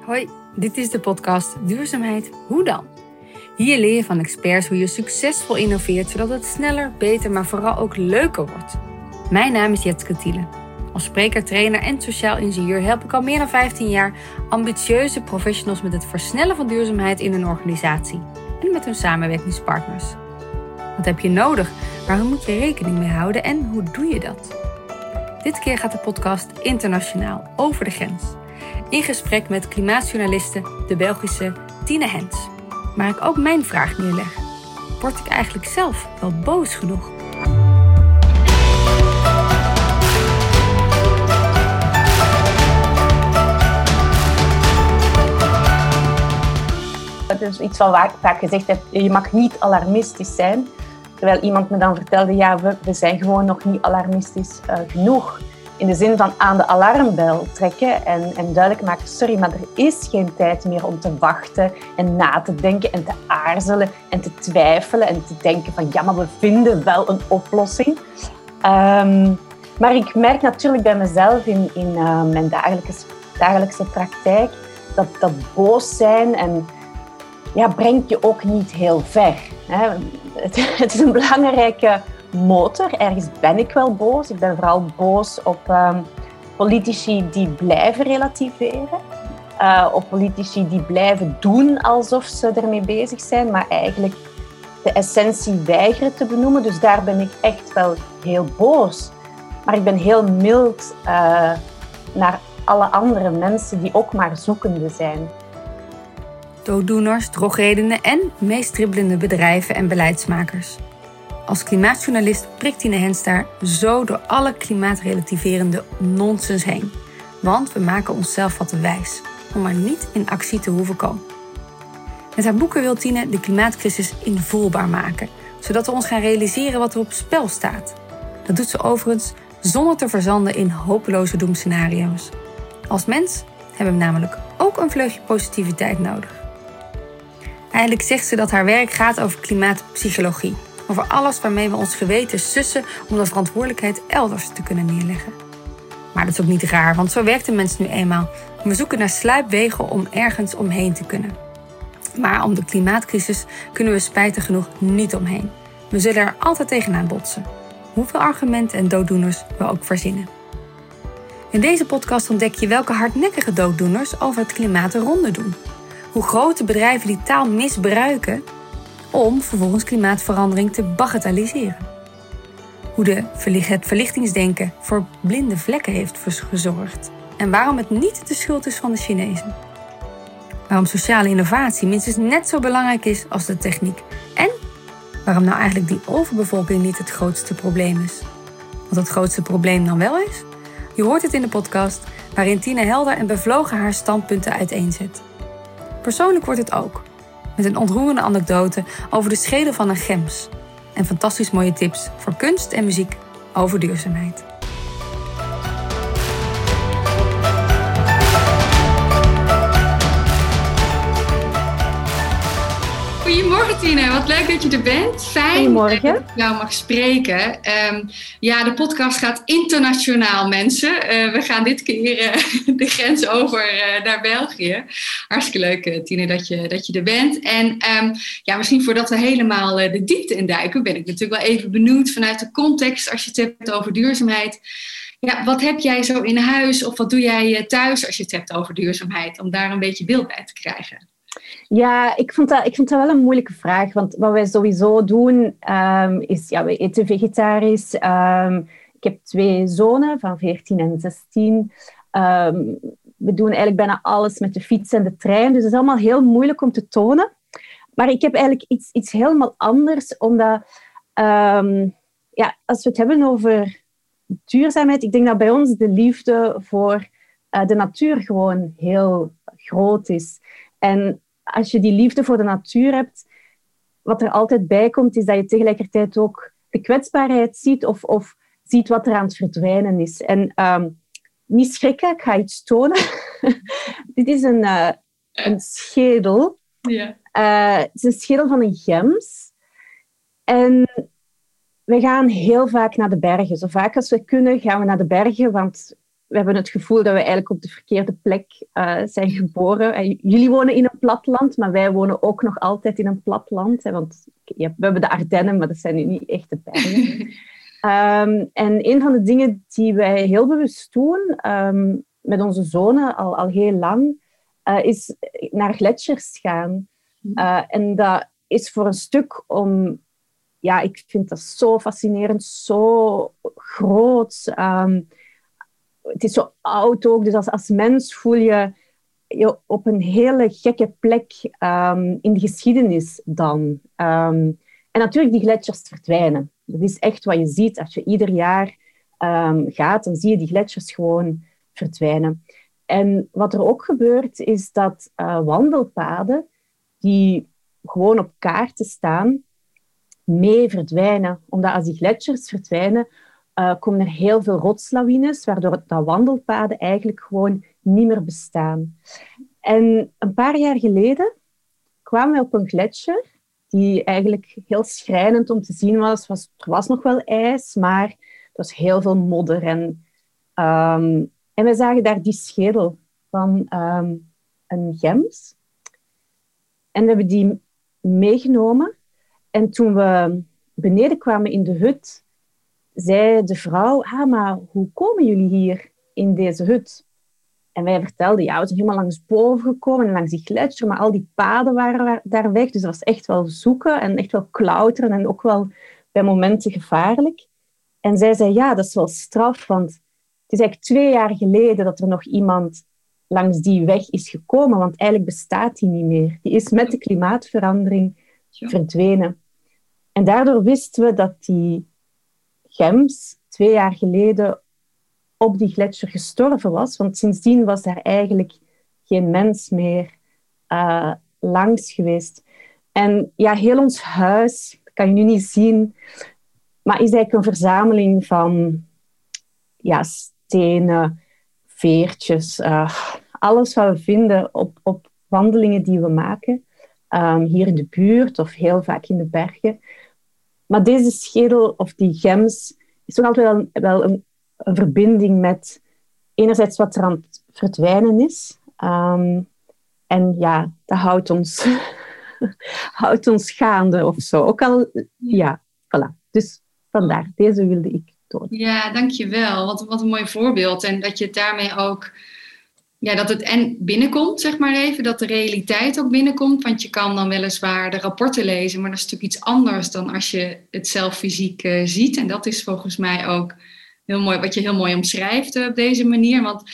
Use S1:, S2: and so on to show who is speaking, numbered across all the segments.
S1: Hoi, dit is de podcast Duurzaamheid Hoe dan? Hier leer je van experts hoe je succesvol innoveert zodat het sneller, beter, maar vooral ook leuker wordt. Mijn naam is Jetske Thielen. Als spreker, trainer en sociaal ingenieur help ik al meer dan 15 jaar ambitieuze professionals met het versnellen van duurzaamheid in hun organisatie en met hun samenwerkingspartners. Wat heb je nodig? Waar moet je rekening mee houden en hoe doe je dat? Dit keer gaat de podcast internationaal over de grens in gesprek met klimaatjournaliste, de Belgische Tine Hens. Maar ik ook mijn vraag neerleg. Word ik eigenlijk zelf wel boos genoeg?
S2: Dat is iets wat vaak gezegd heb, je mag niet alarmistisch zijn. Terwijl iemand me dan vertelde, ja, we, we zijn gewoon nog niet alarmistisch uh, genoeg in de zin van aan de alarmbel trekken en, en duidelijk maken, sorry, maar er is geen tijd meer om te wachten en na te denken en te aarzelen en te twijfelen en te denken van ja, maar we vinden wel een oplossing. Um, maar ik merk natuurlijk bij mezelf in, in uh, mijn dagelijkse, dagelijkse praktijk dat, dat boos zijn en ja, brengt je ook niet heel ver. Hè. Het is een belangrijke motor. Ergens ben ik wel boos. Ik ben vooral boos op um, politici die blijven relativeren. Uh, op politici die blijven doen alsof ze ermee bezig zijn, maar eigenlijk de essentie weigeren te benoemen. Dus daar ben ik echt wel heel boos. Maar ik ben heel mild uh, naar alle andere mensen die ook maar zoekende zijn.
S1: Dooddoeners, drogredenen en meestribbelende bedrijven en beleidsmakers. Als klimaatjournalist prikt Tine Hens zo door alle klimaatrelativerende nonsens heen. Want we maken onszelf wat wijs om maar niet in actie te hoeven komen. Met haar boeken wil Tine de klimaatcrisis invoelbaar maken, zodat we ons gaan realiseren wat er op spel staat. Dat doet ze overigens zonder te verzanden in hopeloze doemscenario's. Als mens hebben we namelijk ook een vleugje positiviteit nodig. Eigenlijk zegt ze dat haar werk gaat over klimaatpsychologie over alles waarmee we ons geweten sussen om de verantwoordelijkheid elders te kunnen neerleggen. Maar dat is ook niet raar, want zo werkt de mens nu eenmaal. We zoeken naar sluipwegen om ergens omheen te kunnen. Maar om de klimaatcrisis kunnen we spijtig genoeg niet omheen. We zullen er altijd tegenaan botsen. Hoeveel argumenten en dooddoeners we ook verzinnen. In deze podcast ontdek je welke hardnekkige dooddoeners over het klimaat de ronde doen. Hoe grote bedrijven die taal misbruiken om vervolgens klimaatverandering te bagatelliseren. Hoe de, het verlichtingsdenken voor blinde vlekken heeft gezorgd en waarom het niet de schuld is van de Chinezen. Waarom sociale innovatie minstens net zo belangrijk is als de techniek en waarom nou eigenlijk die overbevolking niet het grootste probleem is. Wat het grootste probleem dan wel is? Je hoort het in de podcast waarin Tina helder en bevlogen haar standpunten uiteenzet. Persoonlijk wordt het ook met een ontroerende anekdote over de schedel van een gems en fantastisch mooie tips voor kunst en muziek over duurzaamheid. Tina, wat leuk dat je er bent. Fijn dat ik jou mag spreken. Um, ja, de podcast gaat internationaal mensen. Uh, we gaan dit keer uh, de grens over uh, naar België. Hartstikke leuk Tina dat je, dat je er bent. En um, ja, misschien voordat we helemaal de diepte induiken, ben ik natuurlijk wel even benieuwd vanuit de context als je het hebt over duurzaamheid. Ja, wat heb jij zo in huis of wat doe jij thuis als je het hebt over duurzaamheid? Om daar een beetje beeld bij te krijgen.
S2: Ja, ik vond, dat, ik vond dat wel een moeilijke vraag. Want wat wij sowieso doen, um, is... Ja, we eten vegetarisch. Um, ik heb twee zonen van 14 en 16. Um, ehm, we doen eigenlijk bijna alles met de fiets en de trein. Dus het is allemaal heel moeilijk om te tonen. Maar ik heb eigenlijk iets, iets helemaal anders. Omdat, ja, als we het hebben over duurzaamheid... Ik denk dat bij ons de liefde voor uh, de natuur gewoon heel groot is. En als je die liefde voor de natuur hebt, wat er altijd bij komt, is dat je tegelijkertijd ook de kwetsbaarheid ziet of, of ziet wat er aan het verdwijnen is. En um, niet schrikken, ik ga iets tonen. Dit is een, uh, een schedel. Ja. Uh, het is een schedel van een gems. En we gaan heel vaak naar de bergen. Zo vaak als we kunnen gaan we naar de bergen, want we hebben het gevoel dat we eigenlijk op de verkeerde plek uh, zijn geboren. En jullie wonen in een platland, maar wij wonen ook nog altijd in een platland. Hè, want we hebben de Ardennen, maar dat zijn nu niet echte bergen. um, en een van de dingen die wij heel bewust doen um, met onze zonen al, al heel lang, uh, is naar gletsjers gaan. Uh, en dat is voor een stuk om ja, ik vind dat zo fascinerend, zo groot. Um, het is zo oud ook, dus als, als mens voel je je op een hele gekke plek um, in de geschiedenis dan. Um, en natuurlijk, die gletsjers verdwijnen. Dat is echt wat je ziet. Als je ieder jaar gaat, dan zie je die gletsjers gewoon verdwijnen. En wat er ook gebeurt, is dat uh, wandelpaden die gewoon op kaarten staan, mee verdwijnen. Omdat als die gletsjers verdwijnen, uh, komen er heel veel rotslawines, waardoor dat wandelpaden eigenlijk gewoon niet meer bestaan. En een paar jaar geleden kwamen we op een gletsjer die eigenlijk heel schrijnend om te zien was. was er was nog wel ijs, maar het was heel veel modder. En, um, en we zagen daar die schedel van um, een gems. En we hebben die meegenomen. En toen we beneden kwamen in de hut, zei de vrouw, ah, maar hoe komen jullie hier in deze hut? En wij vertelden, ja, we zijn helemaal langs boven gekomen en langs die gletsjer, maar al die paden waren daar weg. Dus dat was echt wel zoeken en echt wel klauteren en ook wel bij momenten gevaarlijk. En zij zei, ja, dat is wel straf, want het is eigenlijk twee jaar geleden dat er nog iemand langs die weg is gekomen, want eigenlijk bestaat die niet meer. Die is met de klimaatverandering verdwenen. En daardoor wisten we dat die gems twee jaar geleden op die gletsjer gestorven was. Want sindsdien was daar eigenlijk geen mens meer uh, langs geweest. En ja, heel ons huis, kan je nu niet zien, maar is eigenlijk een verzameling van ja, stenen, veertjes, uh, alles wat we vinden op, op wandelingen die we maken. Um, hier in de buurt of heel vaak in de bergen. Maar deze schedel of die gems is toch altijd wel, een, verbinding met enerzijds wat er aan het verdwijnen is. Um, en ja, dat houdt ons, houdt ons gaande of zo. Ook al, ja, voilà. Dus vandaar, deze wilde ik tonen.
S3: Ja, dankjewel. Wat, wat een mooi voorbeeld. En dat je daarmee ook ja, dat het en binnenkomt, zeg maar even, dat de realiteit ook binnenkomt. Want je kan dan weliswaar de rapporten lezen, maar dat is natuurlijk iets anders dan als je het zelf fysiek uh, ziet. En dat is volgens mij ook heel mooi, wat je heel mooi omschrijft uh, op deze manier. Want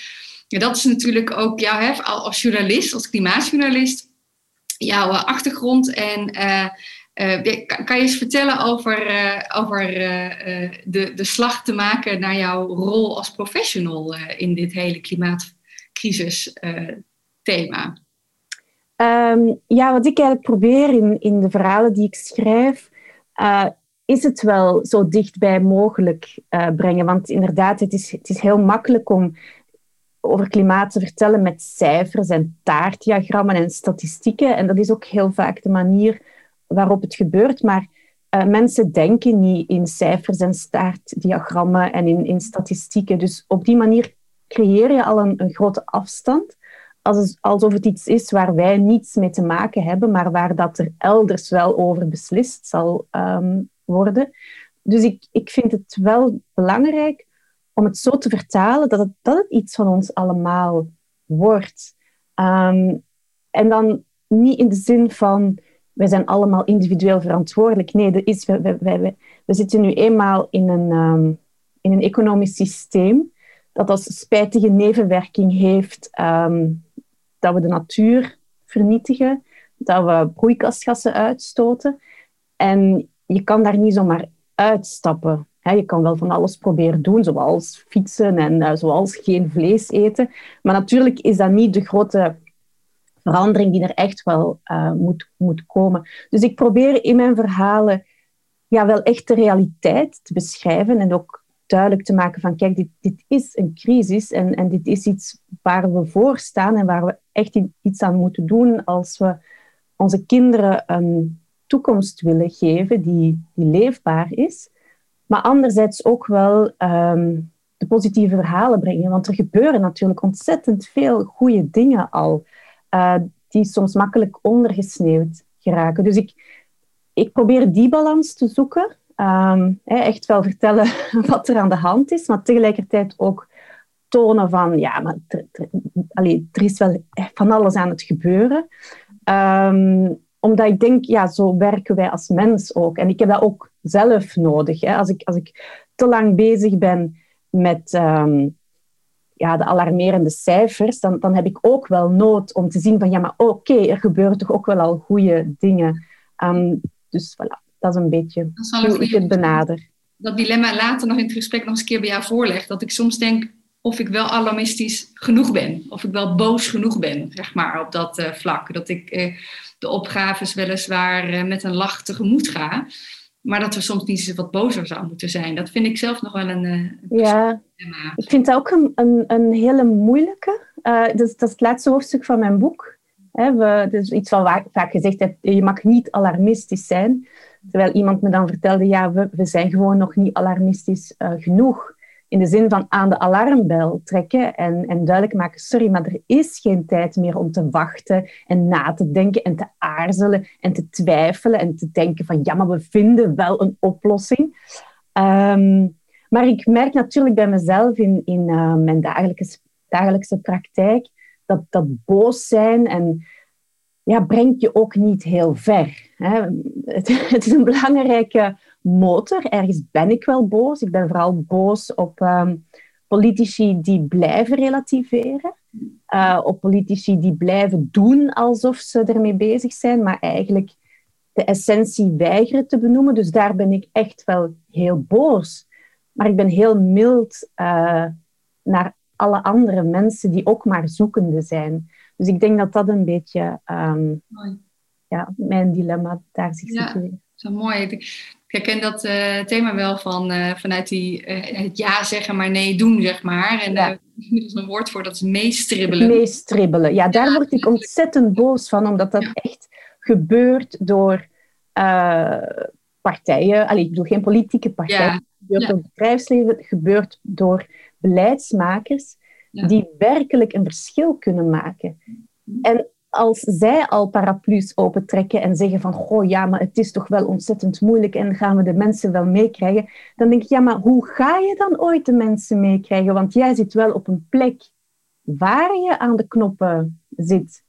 S3: ja, dat is natuurlijk ook jouw, als journalist, als klimaatjournalist, jouw achtergrond. En uh, kan je eens vertellen over, over de, de slag te maken naar jouw rol als professional in dit hele klimaat? Crisisthema?
S2: Uh, um, ja, wat ik eigenlijk probeer in, in de verhalen die ik schrijf, uh, is het wel zo dichtbij mogelijk uh, brengen. Want inderdaad, het is, het is heel makkelijk om over klimaat te vertellen met cijfers en taartdiagrammen en statistieken. En dat is ook heel vaak de manier waarop het gebeurt. Maar mensen denken niet in cijfers en taartdiagrammen en in, in statistieken. Dus op die manier creëer je al een, grote afstand. Als, alsof het iets is waar wij niets mee te maken hebben, maar waar dat er elders wel over beslist zal um, worden. Dus ik, ik vind het wel belangrijk om het zo te vertalen dat het, dat het iets van ons allemaal wordt. Um, en dan niet in de zin van wij zijn allemaal individueel verantwoordelijk. Nee, dat is, we, we, zitten nu eenmaal in een, um, in een economisch systeem dat als spijtige nevenwerking heeft um, dat we de natuur vernietigen, dat we broeikasgassen uitstoten. En je kan daar niet zomaar uitstappen. je kan wel van alles proberen doen, zoals fietsen en uh, zoals geen vlees eten. Maar natuurlijk is dat niet de grote verandering die er echt wel uh, moet, moet komen. Dus ik probeer in mijn verhalen ja, wel echt de realiteit te beschrijven en ook duidelijk te maken van kijk, dit, dit is een crisis en, en dit is iets waar we voor staan en waar we echt iets aan moeten doen als we onze kinderen een toekomst willen geven die, die leefbaar is. Maar anderzijds ook wel um, de positieve verhalen brengen. Want er gebeuren natuurlijk ontzettend veel goede dingen al, uh, die soms makkelijk ondergesneeuwd geraken. Dus ik, ik probeer die balans te zoeken. Ehm, echt wel vertellen wat er aan de hand is, maar tegelijkertijd ook tonen van, ja, maar er is wel van alles aan het gebeuren. Ehm, omdat ik denk, ja, zo werken wij als mens ook. En ik heb dat ook zelf nodig. Hè. Als, ik, als ik te lang bezig ben met ehm, ja, de alarmerende cijfers, dan, dan heb ik ook wel nood om te zien van, ja, maar oké, er gebeuren toch ook wel al goede dingen. Dus voilà, dat is een beetje hoe ik het benader.
S3: Dat dilemma later nog in het gesprek nog eens een keer bij jou voorleg. Dat ik soms denk, of ik wel alarmistisch genoeg ben. Of ik wel boos genoeg ben, zeg maar, op dat uh, vlak. Dat ik uh, de opgaves weliswaar uh, met een lach tegemoet ga. Maar dat we soms niet eens wat bozer zouden moeten zijn. Dat vind ik zelf nog wel een... een
S2: ja, thema. ik vind dat ook een, een, een hele moeilijke. dat, dat is het laatste hoofdstuk van mijn boek. He, we, dus iets wat vaak gezegd heb, je mag niet alarmistisch zijn. Terwijl iemand me dan vertelde, ja, we, we zijn gewoon nog niet alarmistisch genoeg in de zin van aan de alarmbel trekken en, en duidelijk maken, sorry, maar er is geen tijd meer om te wachten en na te denken en te aarzelen en te twijfelen en te denken van ja, maar we vinden wel een oplossing. Ehm, maar ik merk natuurlijk bij mezelf in, in uh, mijn dagelijkse, dagelijkse praktijk dat, dat boos zijn en ja, brengt je ook niet heel ver. Hè. Het, is een belangrijke motor. Ergens ben ik wel boos. Ik ben vooral boos op um, politici die blijven relativeren. Uh, op politici die blijven doen alsof ze ermee bezig zijn, maar eigenlijk de essentie weigeren te benoemen. Dus daar ben ik echt wel heel boos. Maar ik ben heel mild uh, naar alle andere mensen die ook maar zoekende zijn. Dus ik denk dat dat een beetje um, ja, mijn dilemma daar zich
S3: ja,
S2: situeert.
S3: Zo mooi. Ik herken dat uh, thema wel van, uh, vanuit die, uh, het ja zeggen, maar nee doen, zeg maar. En ja. er is een woord voor, dat is meestribbelen.
S2: Meestribbelen, ja, daar ja, word ik ontzettend boos van, omdat dat echt gebeurt door partijen. Allee, ik bedoel geen politieke partijen, het gebeurt door het bedrijfsleven, het gebeurt door beleidsmakers die werkelijk een verschil kunnen maken. En als zij al paraplu's opentrekken en zeggen van, goh, ja, maar het is toch wel ontzettend moeilijk en gaan we de mensen wel meekrijgen, dan denk ik, ja, maar hoe ga je dan ooit de mensen meekrijgen? Want jij zit wel op een plek waar je aan de knoppen zit.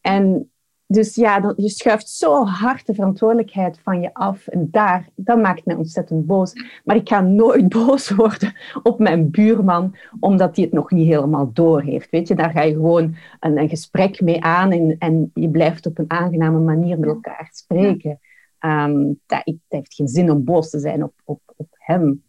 S2: En dus ja, je schuift zo hard de verantwoordelijkheid van je af. En daar, dat maakt me ontzettend boos. Maar ik ga nooit boos worden op mijn buurman, omdat hij het nog niet helemaal door heeft. Weet je, daar ga je gewoon een, een gesprek mee aan en, en je blijft op een aangename manier met elkaar spreken. Um, dat, dat, heeft geen zin om boos te zijn op, op, op hem.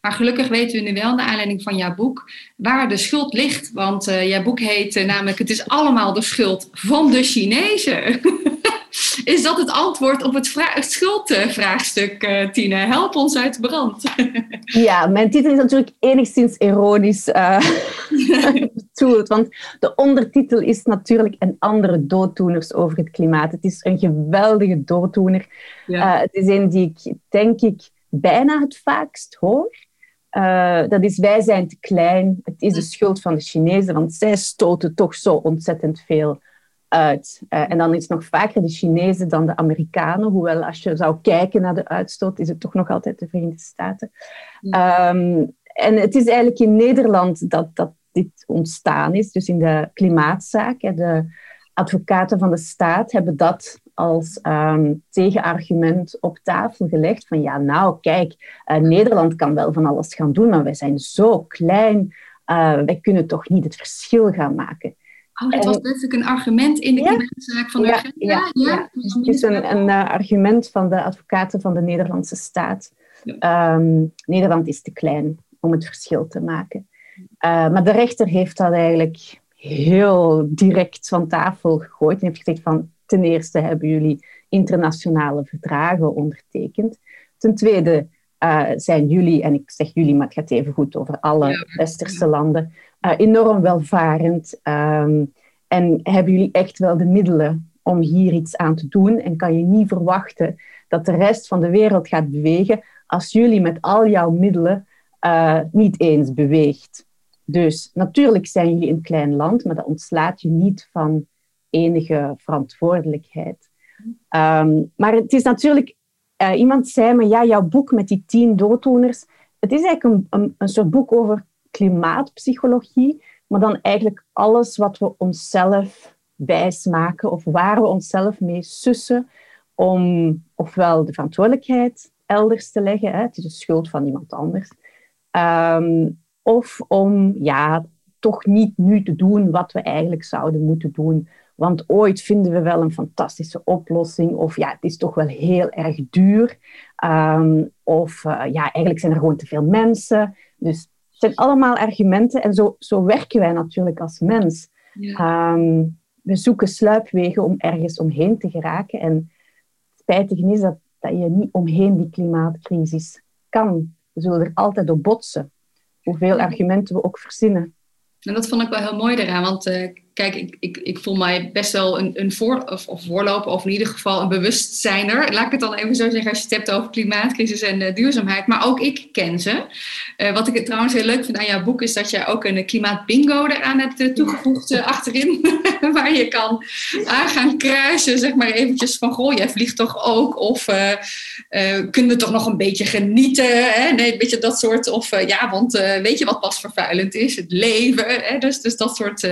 S3: Maar gelukkig weten we nu wel, naar aanleiding van jouw boek, waar de schuld ligt. Want uh, jouw boek heet uh, namelijk Het is allemaal de schuld van de Chinezen. is dat het antwoord op het, het schuldvraagstuk, uh, Tine? Help ons uit de brand.
S2: ja, mijn titel is natuurlijk enigszins ironisch bedoeld. want de ondertitel is natuurlijk een andere dooddoeners over het klimaat. Het is een geweldige dooddoener. Ja. het is een die ik, denk ik, bijna het vaakst hoor. Uh, dat is wij zijn te klein. Het is de schuld van de Chinezen, want zij stoten toch zo ontzettend veel uit. Uh, en dan is het nog vaker de Chinezen dan de Amerikanen. Hoewel als je zou kijken naar de uitstoot, is het toch nog altijd de Verenigde Staten. Ja. Um, en het is eigenlijk in Nederland dat, dat dit ontstaan is. Dus in de klimaatzaak. De advocaten van de staat hebben dat als um, tegenargument op tafel gelegd van ja, nou kijk, uh, Nederland kan wel van alles gaan doen, maar wij zijn zo klein, uh, wij kunnen toch niet het verschil gaan maken.
S3: Oh, dat en, was letterlijk een argument in de ja, zaak van de
S2: ja, ja, ja, ja. Het is een, een uh, argument van de advocaten van de Nederlandse staat. Um, Nederland is te klein om het verschil te maken. maar de rechter heeft dat eigenlijk heel direct van tafel gegooid en heeft gezegd van ten eerste hebben jullie internationale verdragen ondertekend. Ten tweede uh, zijn jullie, en ik zeg jullie, maar het gaat even goed over alle ja. westerse landen, uh, enorm welvarend. Um, en hebben jullie echt wel de middelen om hier iets aan te doen? En kan je niet verwachten dat de rest van de wereld gaat bewegen als jullie met al jouw middelen uh, niet eens beweegt. Dus natuurlijk zijn jullie een klein land, maar dat ontslaat je niet van enige verantwoordelijkheid. Um, maar het is natuurlijk, uh, iemand zei me, ja, jouw boek met die tien dooddoeners, het is eigenlijk een, een, soort boek over klimaatpsychologie, maar dan eigenlijk alles wat we onszelf wijsmaken of waar we onszelf mee sussen om ofwel de verantwoordelijkheid elders te leggen, hè, het is de schuld van iemand anders, um, of om ja, toch niet nu te doen wat we eigenlijk zouden moeten doen. Want ooit vinden we wel een fantastische oplossing. Of ja, het is toch wel heel erg duur. Um, of uh, ja, eigenlijk zijn er gewoon te veel mensen. Dus het zijn allemaal argumenten. En zo, zo werken wij natuurlijk als mens. Ja. Um, we zoeken sluipwegen om ergens omheen te geraken. En spijtig is dat, dat je niet omheen die klimaatcrisis kan. We zullen er altijd op botsen hoeveel argumenten we ook verzinnen.
S3: En dat vond ik wel heel mooi eraan, want uh, kijk, ik, ik, ik voel mij best wel een, een voor, of, of voorloper, of in ieder geval een bewustzijner. Laat ik het dan even zo zeggen als je het hebt over klimaatcrisis en uh, duurzaamheid. Maar ook ik ken ze. Uh, wat ik trouwens heel leuk vind aan jouw boek is dat je ook een klimaatbingo eraan hebt toegevoegd achterin. waar je kan aan gaan kruisen, zeg maar eventjes van, goh, jij vliegt toch ook? Of kunnen we toch nog een beetje genieten? Hè? Nee, een beetje dat soort. Of ja, want weet je wat pas vervuilend is? Het leven. Hè? Dus, dus dat soort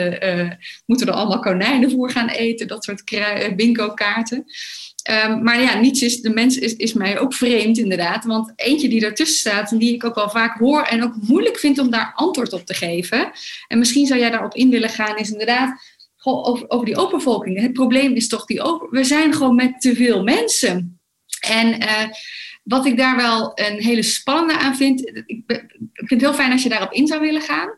S3: moeten er allemaal konijnenvoer gaan eten, dat soort eh, bingo-kaarten. Um, maar ja, niets is, de mens is, is mij ook vreemd inderdaad. Want eentje die ertussen staat en die ik ook wel vaak hoor en ook moeilijk vind om daar antwoord op te geven. En misschien zou jij daarop in willen gaan, is inderdaad over, die overvolking. Het probleem is toch die over, we zijn gewoon met te veel mensen. En uh, wat ik daar wel een hele spannende aan vind, ik, ik vind het heel fijn als je daarop in zou willen gaan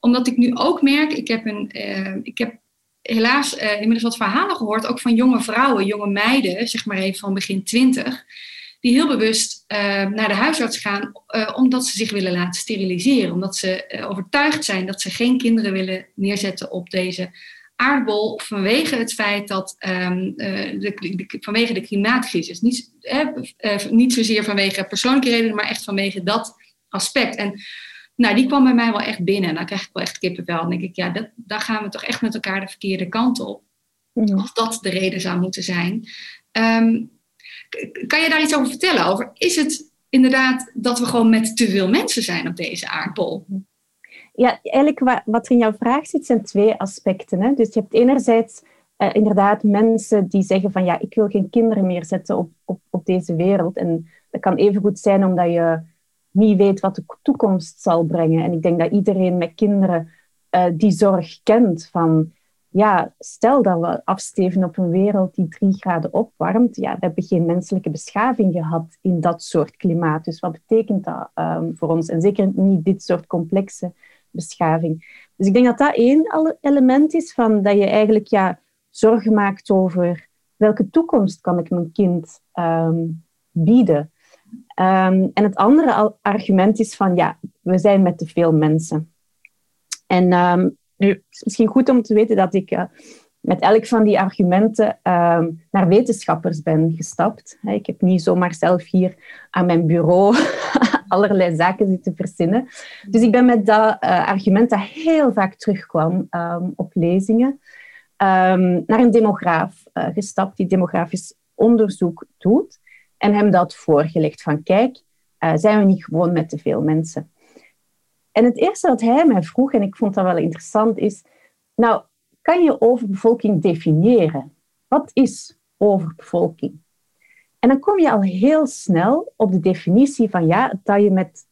S3: omdat ik nu ook merk, ik heb, een, uh, ik heb helaas uh, inmiddels wat verhalen gehoord, ook van jonge vrouwen, jonge meiden, zeg maar even van begin twintig, die heel bewust uh, naar de huisarts gaan omdat ze zich willen laten steriliseren. Omdat ze overtuigd zijn dat ze geen kinderen willen neerzetten op deze aardbol vanwege het feit dat um, de, vanwege de klimaatcrisis. Niet, niet zozeer vanwege persoonlijke redenen, maar echt vanwege dat aspect. En nou, die kwam bij mij wel echt binnen. En dan krijg ik wel echt kippenvel. Dan denk ik, ja, dat, daar gaan we toch echt met elkaar de verkeerde kant op. Als dat de reden zou moeten zijn. Um, kan je daar iets over vertellen? Over, is het inderdaad dat we gewoon met te veel mensen zijn op deze aardbol?
S2: Ja, eigenlijk wat er in jouw vraag zit, zijn twee aspecten. Hè? Dus je hebt enerzijds uh, inderdaad mensen die zeggen van ja, ik wil geen kinderen meer zetten op, op, op deze wereld. En dat kan even goed zijn omdat je niet weet wat de toekomst zal brengen. En ik denk dat iedereen met kinderen uh, die zorg kent van, ja, stel dat we afsteven op een wereld die drie graden opwarmt, ja, we hebben geen menselijke beschaving gehad in dat soort klimaat. Dus wat betekent dat um, voor ons? En zeker niet dit soort complexe beschaving. Dus ik denk dat dat één element is van dat je eigenlijk ja, zorgen maakt over welke toekomst kan ik mijn kind um, bieden. Um, en het andere argument is van, ja, we zijn met te veel mensen. En um, nu, het is misschien goed om te weten dat ik uh, met elk van die argumenten um, naar wetenschappers ben gestapt. Ik heb niet zomaar zelf hier aan mijn bureau allerlei zaken zitten verzinnen. Dus ik ben met dat uh, argument dat heel vaak terugkwam op lezingen, naar een demograaf uh, gestapt die demografisch onderzoek doet en hem dat voorgelegd van kijk, uh, zijn we niet gewoon met te veel mensen? En het eerste wat hij mij vroeg, en ik vond dat wel interessant, is, nou, kan je overbevolking definiëren? Wat is overbevolking? En dan kom je al heel snel op de definitie van ja, dat je met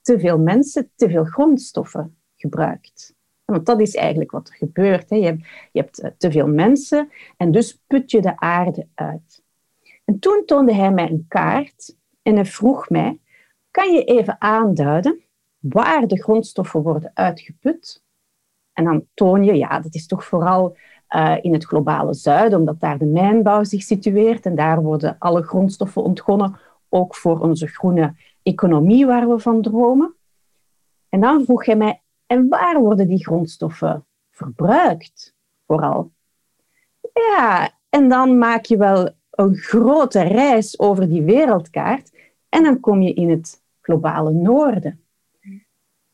S2: te veel mensen te veel grondstoffen gebruikt. Want dat is eigenlijk wat er gebeurt. Hè. Je, hebt, je hebt eh, te veel mensen en dus put je de aarde uit. En toen toonde hij mij een kaart en hij vroeg mij, kan je even aanduiden waar de grondstoffen worden uitgeput? En dan toon je, ja, dat is toch vooral uh, in het globale zuiden, omdat daar de mijnbouw zich situeert en daar worden alle grondstoffen ontgonnen, ook voor onze groene economie waar we van dromen. En dan vroeg hij mij, en waar worden die grondstoffen verbruikt vooral? Ja, en dan maak je wel een grote reis over die wereldkaart en dan kom je in het globale noorden.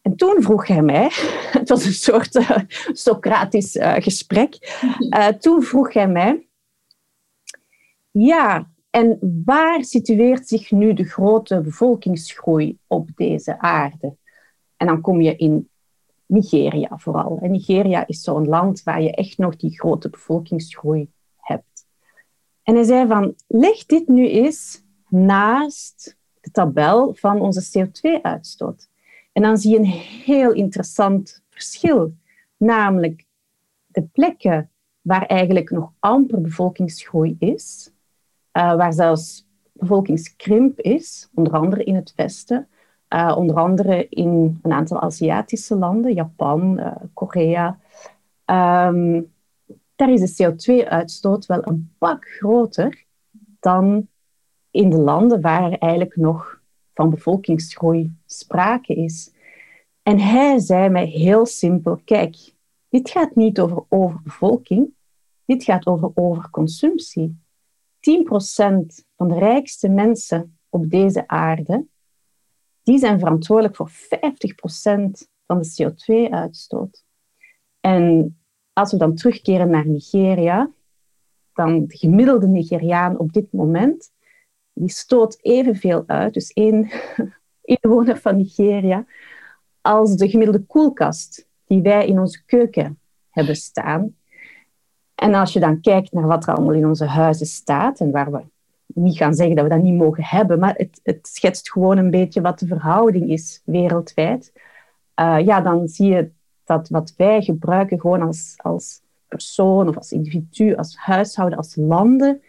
S2: En toen vroeg hij mij, het was een soort uh, Socratisch uh, gesprek, uh, toen vroeg hij mij, ja, en waar situeert zich nu de grote bevolkingsgroei op deze aarde? En dan kom je in Nigeria vooral. En Nigeria is zo'n land waar je echt nog die grote bevolkingsgroei. En hij zei van, leg dit nu eens naast de tabel van onze CO2-uitstoot. En dan zie je een heel interessant verschil. Namelijk de plekken waar eigenlijk nog amper bevolkingsgroei is, uh, waar zelfs bevolkingskrimp is, onder andere in het Westen, uh, onder andere in een aantal Aziatische landen, Japan, uh, Korea. Um, daar is de CO2-uitstoot wel een pak groter dan in de landen waar er eigenlijk nog van bevolkingsgroei sprake is. En hij zei mij heel simpel: kijk, dit gaat niet over overbevolking, dit gaat over overconsumptie. 10% van de rijkste mensen op deze aarde, die zijn verantwoordelijk voor 50% van de CO2-uitstoot. En als we dan terugkeren naar Nigeria, dan de gemiddelde Nigeriaan op dit moment, die stoot evenveel uit, dus één inwoner van Nigeria, als de gemiddelde koelkast die wij in onze keuken hebben staan. En als je dan kijkt naar wat er allemaal in onze huizen staat en waar we niet gaan zeggen dat we dat niet mogen hebben, maar het, het schetst gewoon een beetje wat de verhouding is wereldwijd. Uh, ja, dan zie je dat wat wij gebruiken gewoon als, als persoon of als individu, als huishouden, als landen,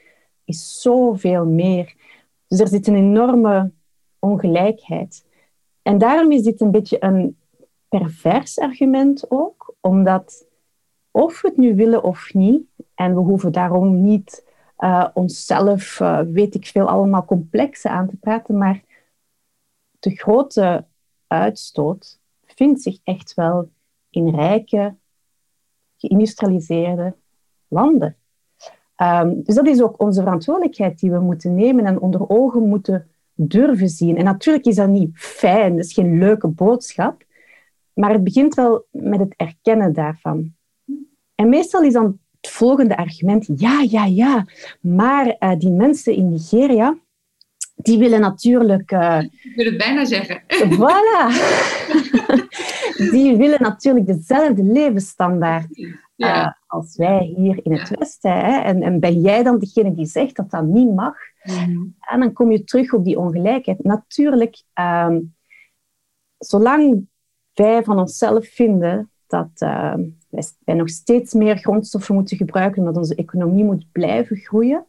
S2: is zoveel meer. Dus er zit een enorme ongelijkheid. En daarom is dit een beetje een pervers argument ook, omdat of we het nu willen of niet, en we hoeven daarom niet uh, onszelf, uh, weet ik veel, allemaal complexen aan te praten, maar de grote uitstoot vindt zich echt wel in rijke, geïndustrialiseerde landen. Um, dus dat is ook onze verantwoordelijkheid die we moeten nemen en onder ogen moeten durven zien. En natuurlijk is dat niet fijn, dat is geen leuke boodschap, maar het begint wel met het erkennen daarvan. En meestal is dan het volgende argument, ja, ja, ja, maar uh, die mensen in Nigeria, die willen natuurlijk... Uh,
S3: ik wil het bijna zeggen.
S2: Voilà. die willen natuurlijk dezelfde levensstandaard uh, als wij hier in het Westen. Hè? En, en ben jij dan degene die zegt dat dat niet mag? Mm. En dan kom je terug op die ongelijkheid. Natuurlijk, um, zolang wij van onszelf vinden dat uh, wij nog steeds meer grondstoffen moeten gebruiken, omdat onze economie moet blijven groeien,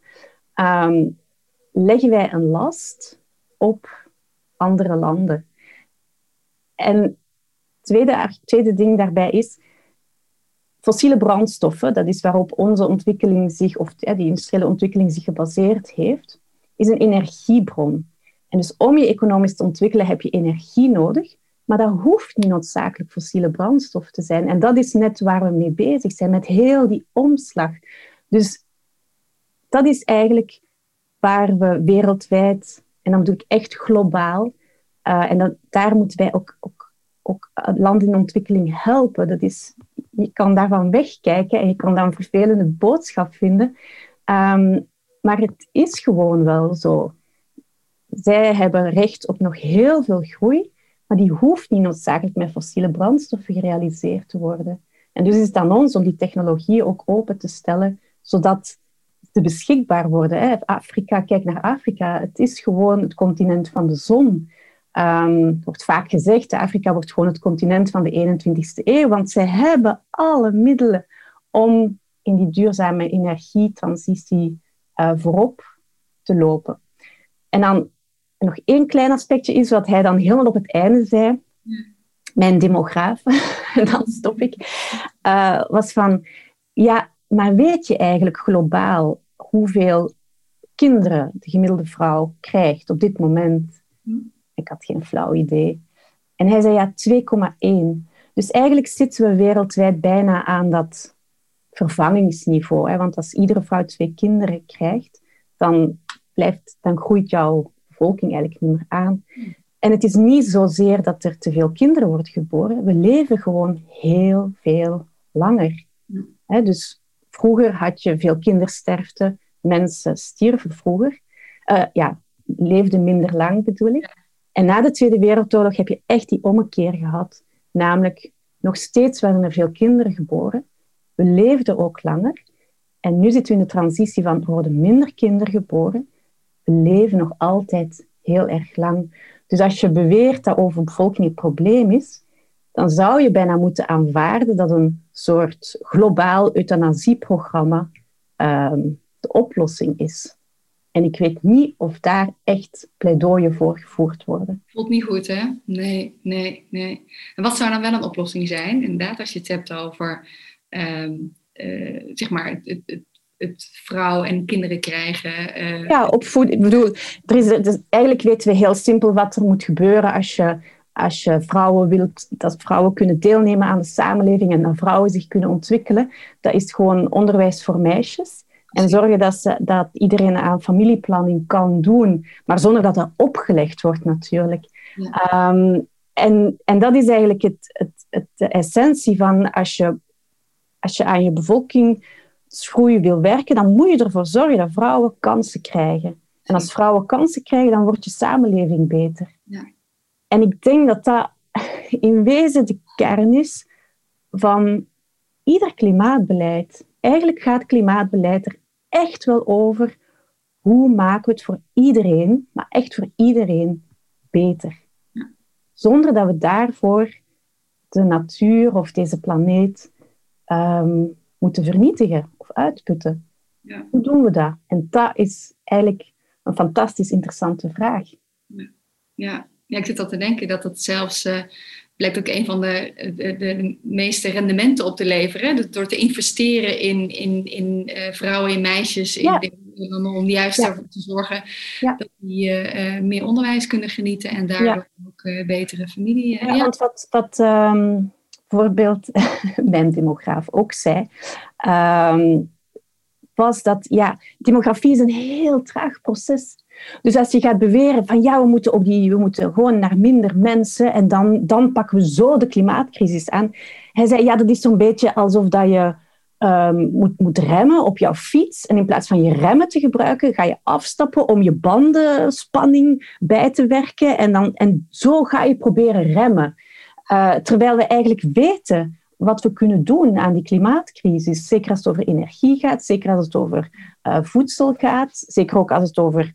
S2: um, leggen wij een last op andere landen. En tweede, tweede ding daarbij is, fossiele brandstoffen, dat is waarop onze ontwikkeling zich, of ja, die industriële ontwikkeling zich gebaseerd heeft, is een energiebron. En dus om je economisch te ontwikkelen heb je energie nodig, maar dat hoeft niet noodzakelijk fossiele brandstof te zijn. En dat is net waar we mee bezig zijn, met heel die omslag. Dus dat is eigenlijk waar we wereldwijd, en dan bedoel ik echt globaal, uh, en daar moeten wij ook, ook, ook landen in ontwikkeling helpen. Dat is, je kan daarvan wegkijken en je kan daar een vervelende boodschap vinden. Um, maar het is gewoon wel zo. Zij hebben recht op nog heel veel groei, maar die hoeft niet noodzakelijk met fossiele brandstoffen gerealiseerd te worden. En dus is het aan ons om die technologie ook open te stellen, zodat ze beschikbaar worden. Afrika, kijk naar Afrika. Het is gewoon het continent van de zon. Um, wordt vaak gezegd, Afrika wordt gewoon het continent van de 21ste eeuw, want zij hebben alle middelen om in die duurzame energietransitie uh, voorop te lopen. En dan nog één klein aspectje is wat hij dan helemaal op het einde zei. Mijn demograaf, dan stop ik, uh, was van, ja, maar weet je eigenlijk globaal hoeveel kinderen de gemiddelde vrouw krijgt op dit moment? Ik had geen flauw idee. En hij zei ja, 2,1. Dus eigenlijk zitten we wereldwijd bijna aan dat vervangingsniveau. Hè? Want als iedere vrouw twee kinderen krijgt, dan, blijft, dan groeit jouw bevolking eigenlijk niet meer aan. En het is niet zozeer dat er te veel kinderen worden geboren. We leven gewoon heel veel langer. dus vroeger had je veel kindersterfte. Mensen stierven vroeger. Uh, ja, leefden minder lang bedoel ik. En na de Tweede Wereldoorlog heb je echt die ommekeer gehad. Namelijk, nog steeds werden er veel kinderen geboren. We leefden ook langer. En nu zitten we in de transitie van er worden minder kinderen geboren. We leven nog altijd heel erg lang. Dus als je beweert dat overbevolking het probleem is, dan zou je bijna moeten aanvaarden dat een soort globaal euthanasieprogramma um, de oplossing is. En ik weet niet of daar echt pleidooien voor gevoerd worden.
S3: Voelt niet goed, hè? Nee, nee, nee. En wat zou dan wel een oplossing zijn? Inderdaad, als je het hebt over, eh, zeg maar, het, het, het, vrouwen en kinderen krijgen.
S2: Uh... Ja, opvoeden. Ik bedoel, er is, dus eigenlijk weten we heel simpel wat er moet gebeuren als je, als je vrouwen wilt, dat vrouwen kunnen deelnemen aan de samenleving en dat vrouwen zich kunnen ontwikkelen. Dat is gewoon onderwijs voor meisjes. En zorgen dat, ze, dat iedereen aan familieplanning kan doen, maar zonder dat dat opgelegd wordt natuurlijk. Ehm, en, en dat is eigenlijk het, het, het, de essentie van als je, als je aan je bevolkingsgroei wil werken, dan moet je ervoor zorgen dat vrouwen kansen krijgen. En als vrouwen kansen krijgen, dan wordt je samenleving beter. Ja. En ik denk dat dat in wezen de kern is van ieder klimaatbeleid. Eigenlijk gaat klimaatbeleid er echt wel over hoe maken we het voor iedereen, maar echt voor iedereen, beter. Zonder dat we daarvoor de natuur of deze planeet ehm, moeten vernietigen of uitputten. Ja. Hoe doen we dat? En dat is eigenlijk een fantastisch interessante vraag.
S3: Ja, ja. ik zit al te denken dat het zelfs uh, blijkt ook een van de, de, de, meeste rendementen op te leveren. Door te investeren in, in, in uh, vrouwen en meisjes, in, om juist ervoor te zorgen dat die uh, meer onderwijs kunnen genieten en daardoor ook uh, betere familie.
S2: ja, want wat, wat um, bijvoorbeeld mijn demograaf ook zei, um, was dat ja, demografie is een heel traag proces dus als je gaat beweren van ja, we moeten, op die, we moeten gewoon naar minder mensen en dan, dan pakken we zo de klimaatcrisis aan. Hij zei ja, dat is zo'n beetje alsof dat je um, moet, moet remmen op jouw fiets. En in plaats van je remmen te gebruiken, ga je afstappen om je bandenspanning bij te werken. En, dan, en zo ga je proberen remmen. Uh, terwijl we eigenlijk weten wat we kunnen doen aan die klimaatcrisis. Zeker als het over energie gaat, zeker als het over uh, voedsel gaat, zeker ook als het over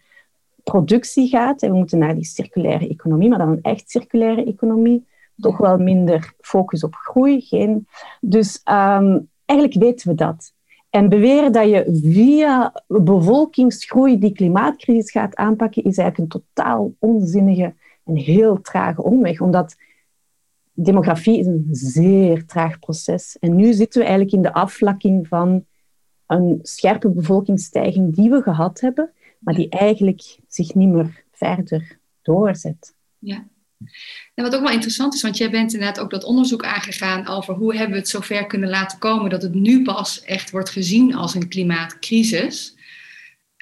S2: productie gaat. En we moeten naar die circulaire economie, maar dan een echt circulaire economie. Toch wel minder focus op groei. Geen. Dus um, eigenlijk weten we dat. En beweren dat je via bevolkingsgroei die klimaatcrisis gaat aanpakken, is eigenlijk een totaal onzinnige en heel trage omweg. Omdat demografie is een zeer traag proces. En nu zitten we eigenlijk in de afvlakking van een scherpe bevolkingsstijging die we gehad hebben maar die eigenlijk zich niet meer verder doorzet.
S3: Ja. En wat ook wel interessant is, want jij bent inderdaad ook dat onderzoek aangegaan over hoe hebben we het zover kunnen laten komen dat het nu pas echt wordt gezien als een klimaatcrisis.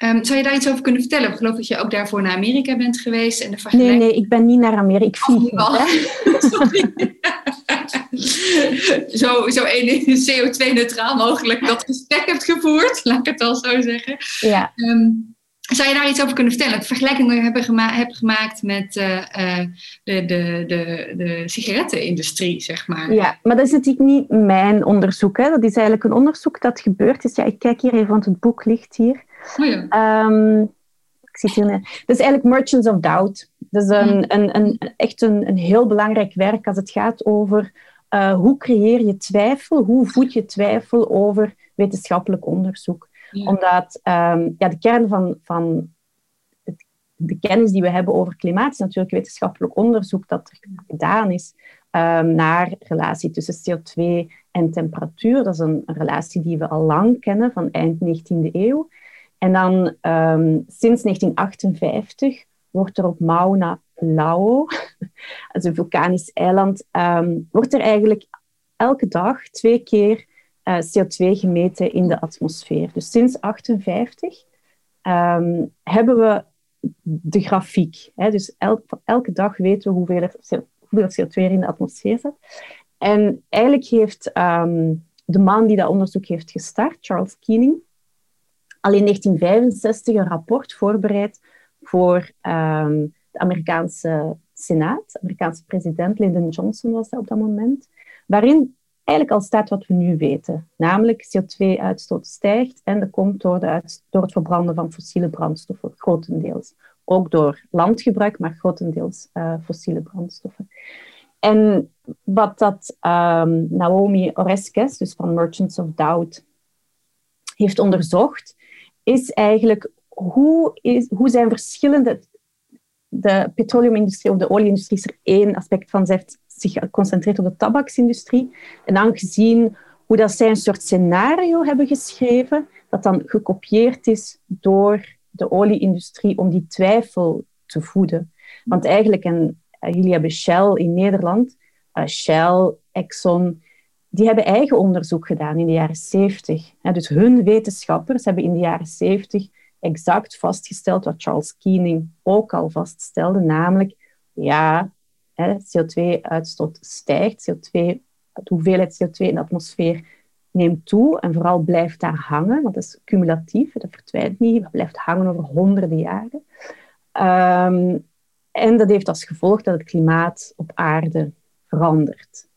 S3: Um, zou je daar iets over kunnen vertellen? Ik geloof dat je ook daarvoor naar Amerika bent geweest. En de
S2: vergelijking... Nee, nee, ik ben niet naar Amerika. Ik vlieg oh,
S3: zo, zo CO2-neutraal mogelijk dat gesprek hebt gevoerd, laat ik het al zo zeggen.
S2: Ja. Um,
S3: zou je daar iets over kunnen vertellen? Het vergelijkingen hebben gema heb gemaakt met uh, de, de, de, de sigarettenindustrie, zeg maar.
S2: Ja, maar dat is natuurlijk niet mijn onderzoek. Hè. Dat is eigenlijk een onderzoek dat gebeurd is. Ja, ik kijk hier even, want het boek ligt hier.
S3: Oh ja.
S2: Um, ik zie hier dat is eigenlijk Merchants of Doubt. Dat is een, een, een, echt een, een heel belangrijk werk als het gaat over uh, hoe creëer je twijfel, hoe voed je twijfel over wetenschappelijk onderzoek omdat um, ja, de kern van, van het, de kennis die we hebben over klimaat is natuurlijk wetenschappelijk onderzoek dat er gedaan is um, naar relatie tussen CO2 en temperatuur. Dat is een, relatie die we al lang kennen van eind 19e eeuw. En dan um, sinds 1958 wordt er op Mauna Loa, dat is een vulkanisch eiland, wordt er eigenlijk elke dag twee keer uh, CO2 gemeten in de atmosfeer. Dus sinds 1958 um, hebben we de grafiek. Hè? Dus elke dag weten we hoeveel, hoeveel CO2 er in de atmosfeer zit. En eigenlijk heeft ehm, de man die dat onderzoek heeft gestart, Charles Keating, al in 1965 een rapport voorbereid voor um, de Amerikaanse Senaat. Amerikaanse president Lyndon Johnson was dat op dat moment. Waarin eigenlijk al staat wat we nu weten. Namelijk CO2-uitstoot stijgt en dat komt door, door het verbranden van fossiele brandstoffen, grotendeels. Ook door landgebruik, maar grotendeels uh, fossiele brandstoffen. En wat dat um, Naomi Oreskes, dus van Merchants of Doubt, heeft onderzocht, is eigenlijk hoe, is, hoe zijn verschillende... De petroleumindustrie of de olieindustrie is er één aspect van. Ze heeft zich geconcentreerd op de tabaksindustrie. En dan gezien hoe dat zij een soort scenario hebben geschreven, dat dan gekopieerd is door de olieindustrie om die twijfel te voeden. Want eigenlijk, en uh, jullie hebben Shell in Nederland, uh, Shell, Exxon, die hebben eigen onderzoek gedaan in de jaren 70. dus hun wetenschappers hebben in de jaren 70 exact vastgesteld wat Charles Keating ook al vaststelde, namelijk, ja, CO2-uitstoot stijgt, CO2, de hoeveelheid CO2 in de atmosfeer neemt toe en vooral blijft daar hangen, want dat is cumulatief, dat verdwijnt niet, dat blijft hangen over honderden jaren. Ehm, en dat heeft als gevolg dat het klimaat op aarde verandert.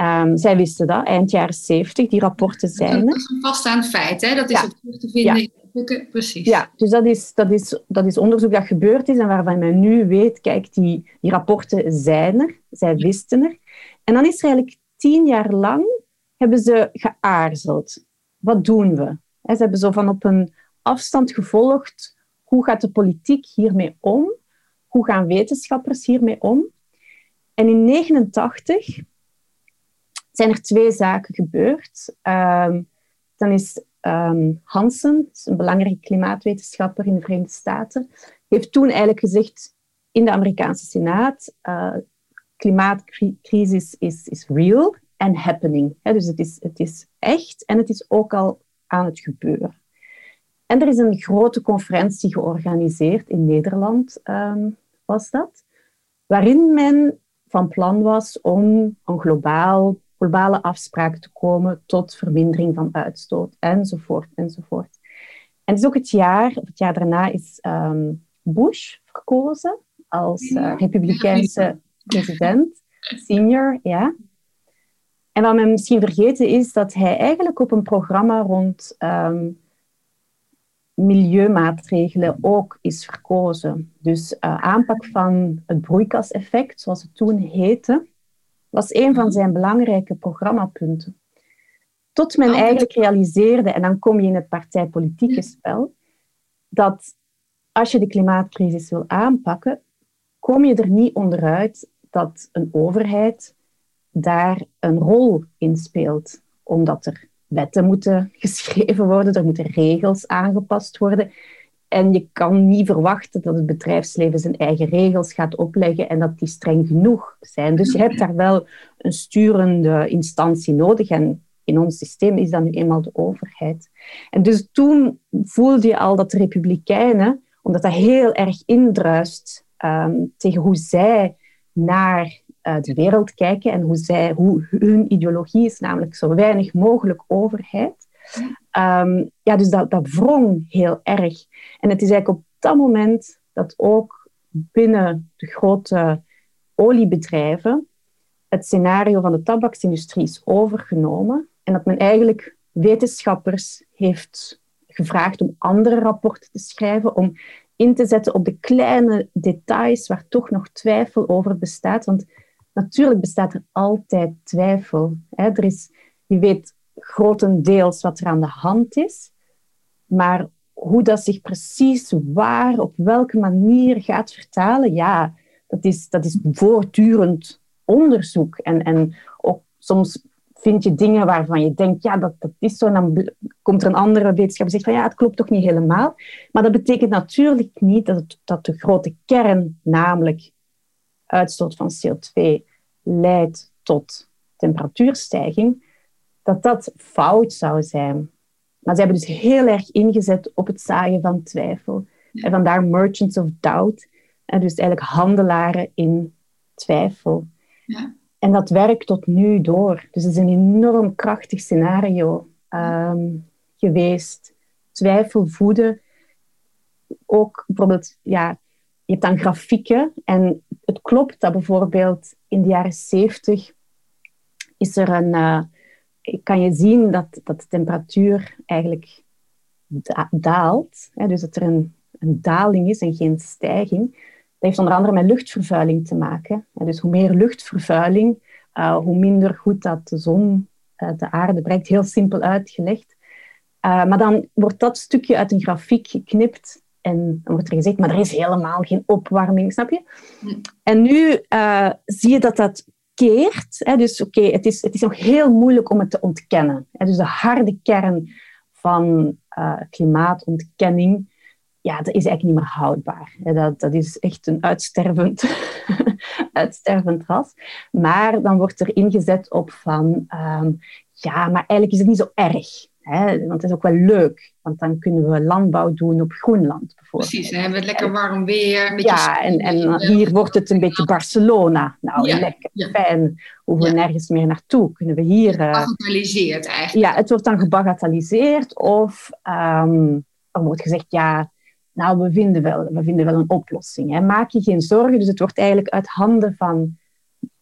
S2: Um, zij wisten dat, eind jaren 70, die rapporten zijn
S3: Dat is een vaststaand feit, hè? dat is ja. terug te vinden ja. Precies.
S2: Ja, dus dat is, dat, is, dat is onderzoek dat gebeurd is en waarvan men nu weet, kijk, die, die rapporten zijn er, zij wisten er. En dan is er eigenlijk tien jaar lang, hebben ze geaarzeld. Wat doen we? Ze hebben zo van op een afstand gevolgd, hoe gaat de politiek hiermee om? Hoe gaan wetenschappers hiermee om? En in 1989 zijn er twee zaken gebeurd. Um, dan is um, Hansen, een belangrijke klimaatwetenschapper in de Verenigde Staten, heeft toen eigenlijk gezegd in de Amerikaanse Senaat, uh, klimaatcrisis is, is real and happening. dus het is, is echt en het is ook al aan het gebeuren. En er is een grote conferentie georganiseerd in Nederland, um, was dat, waarin men van plan was om een globaal globale afspraken te komen tot vermindering van uitstoot, enzovoort, enzovoort. En het is ook het jaar, of het jaar daarna is um, Bush verkozen als uh, republikeinse president, senior, ja. En wat men misschien vergeten is dat hij eigenlijk op een programma rond um, milieumaatregelen ook is verkozen. Dus uh, aanpak van het broeikaseffect, zoals het toen heette, was een van zijn belangrijke programmapunten. Tot men eigenlijk realiseerde, en dan kom je in het partijpolitieke spel, dat als je de klimaatcrisis wil aanpakken, kom je er niet onderuit dat een overheid daar een rol in speelt. Omdat er wetten moeten geschreven worden, er moeten regels aangepast worden. En je kan niet verwachten dat het bedrijfsleven zijn eigen regels gaat opleggen en dat die streng genoeg zijn. Dus je hebt daar wel een sturende instantie nodig. En in ons systeem is dat nu eenmaal de overheid. En dus toen voelde je al dat de Republikeinen, omdat dat heel erg indruist ehm, tegen hoe zij naar uh, de wereld kijken en hoe, zij, hoe hun ideologie is, namelijk zo weinig mogelijk overheid. Um, ja, dus dat, dat wrong heel erg. En het is eigenlijk op dat moment dat ook binnen de grote oliebedrijven het scenario van de tabaksindustrie is overgenomen en dat men eigenlijk wetenschappers heeft gevraagd om andere rapporten te schrijven, om in te zetten op de kleine details waar toch nog twijfel over bestaat. Want natuurlijk bestaat er altijd twijfel. Er is, je weet grotendeels wat er aan de hand is. Maar hoe dat zich precies waar, op welke manier gaat vertalen, ja, dat is, dat is voortdurend onderzoek. En, en ook soms vind je dingen waarvan je denkt, ja, dat, dat is zo. En dan komt er een andere wetenschapper en zegt van, ja, het klopt toch niet helemaal. Maar dat betekent natuurlijk niet dat, het, dat de grote kern, namelijk uitstoot van CO2, leidt tot temperatuurstijging dat dat fout zou zijn. Maar ze hebben dus heel erg ingezet op het zagen van twijfel. En vandaar merchants of doubt. En dus eigenlijk handelaren in twijfel.
S3: Ja.
S2: En dat werkt tot nu door. Dus het is een enorm krachtig scenario ehm, geweest. Twijfel voeden. Ook bijvoorbeeld, ja, je hebt dan grafieken. En het klopt dat bijvoorbeeld in de jaren 70 is er een, uh, kan je zien dat, dat de temperatuur eigenlijk daalt. Hè, dus dat er een, een daling is en geen stijging. Dat heeft onder andere met luchtvervuiling te maken. Dus hoe meer luchtvervuiling, uh, hoe minder goed dat de zon uh, de aarde bereikt. Heel simpel uitgelegd. Uh, maar dan wordt dat stukje uit een grafiek geknipt en dan wordt er gezegd, maar er is helemaal geen opwarming, snap je? En nu zie je dat dat keert. Dus oké, het, is, het is nog heel moeilijk om het te ontkennen. Dus de harde kern van uh, klimaatontkenning, ja, dat is eigenlijk niet meer houdbaar. Dat, dat is echt een uitstervend, uitstervend ras. Maar dan wordt er ingezet op van, um, ja, maar eigenlijk is het niet zo erg. Hè? Want het is ook wel leuk, want dan kunnen we landbouw doen op Groenland bijvoorbeeld.
S3: Precies, dan hebben we het lekker warm weer.
S2: Ja, en, en hier wordt het een beetje Barcelona. Nou, ja, lekker, ja. fijn. Hoeven we nergens meer naartoe. Kunnen we hier...
S3: Gebagatelliseerd eigenlijk.
S2: Ja, het wordt dan gebagatelliseerd of um, er wordt gezegd, ja, nou, we vinden wel, we vinden wel een oplossing. Hè. Maak je geen zorgen. Dus het wordt eigenlijk uit handen van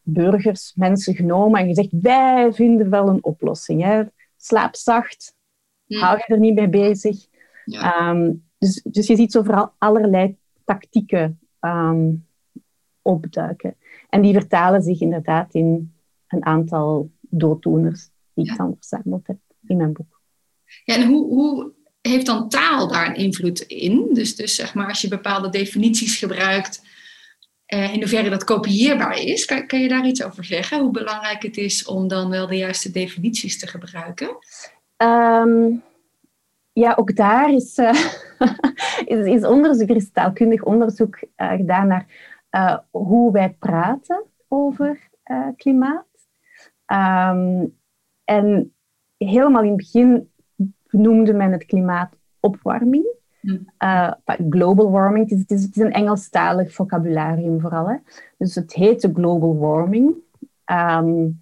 S2: burgers, mensen genomen en gezegd, wij vinden wel een oplossing. Hè slaap zacht, hm. hou je er niet mee bezig. Ja. Um, dus, dus je ziet zo vooral allerlei tactieken um, opduiken. En die vertalen zich inderdaad in een aantal dooddoeners die ik dan verzameld heb in mijn boek.
S3: Ja, en hoe, hoe heeft dan taal daar een invloed in? Dus, dus zeg maar als je bepaalde definities gebruikt, uh, in hoeverre dat kopieerbaar is. Kan, kan, je daar iets over zeggen? Hoe belangrijk het is om dan wel de juiste definities te gebruiken?
S2: Um, ja, ook daar is, uh, is, is, onderzoek, er is taalkundig onderzoek uh, gedaan naar hoe wij praten over klimaat. Um, en helemaal in het begin noemde men het klimaat opwarming. Uh, global warming, het is, het is, een Engelstalig vocabularium vooral. Hè? Dus het heet global warming. Um,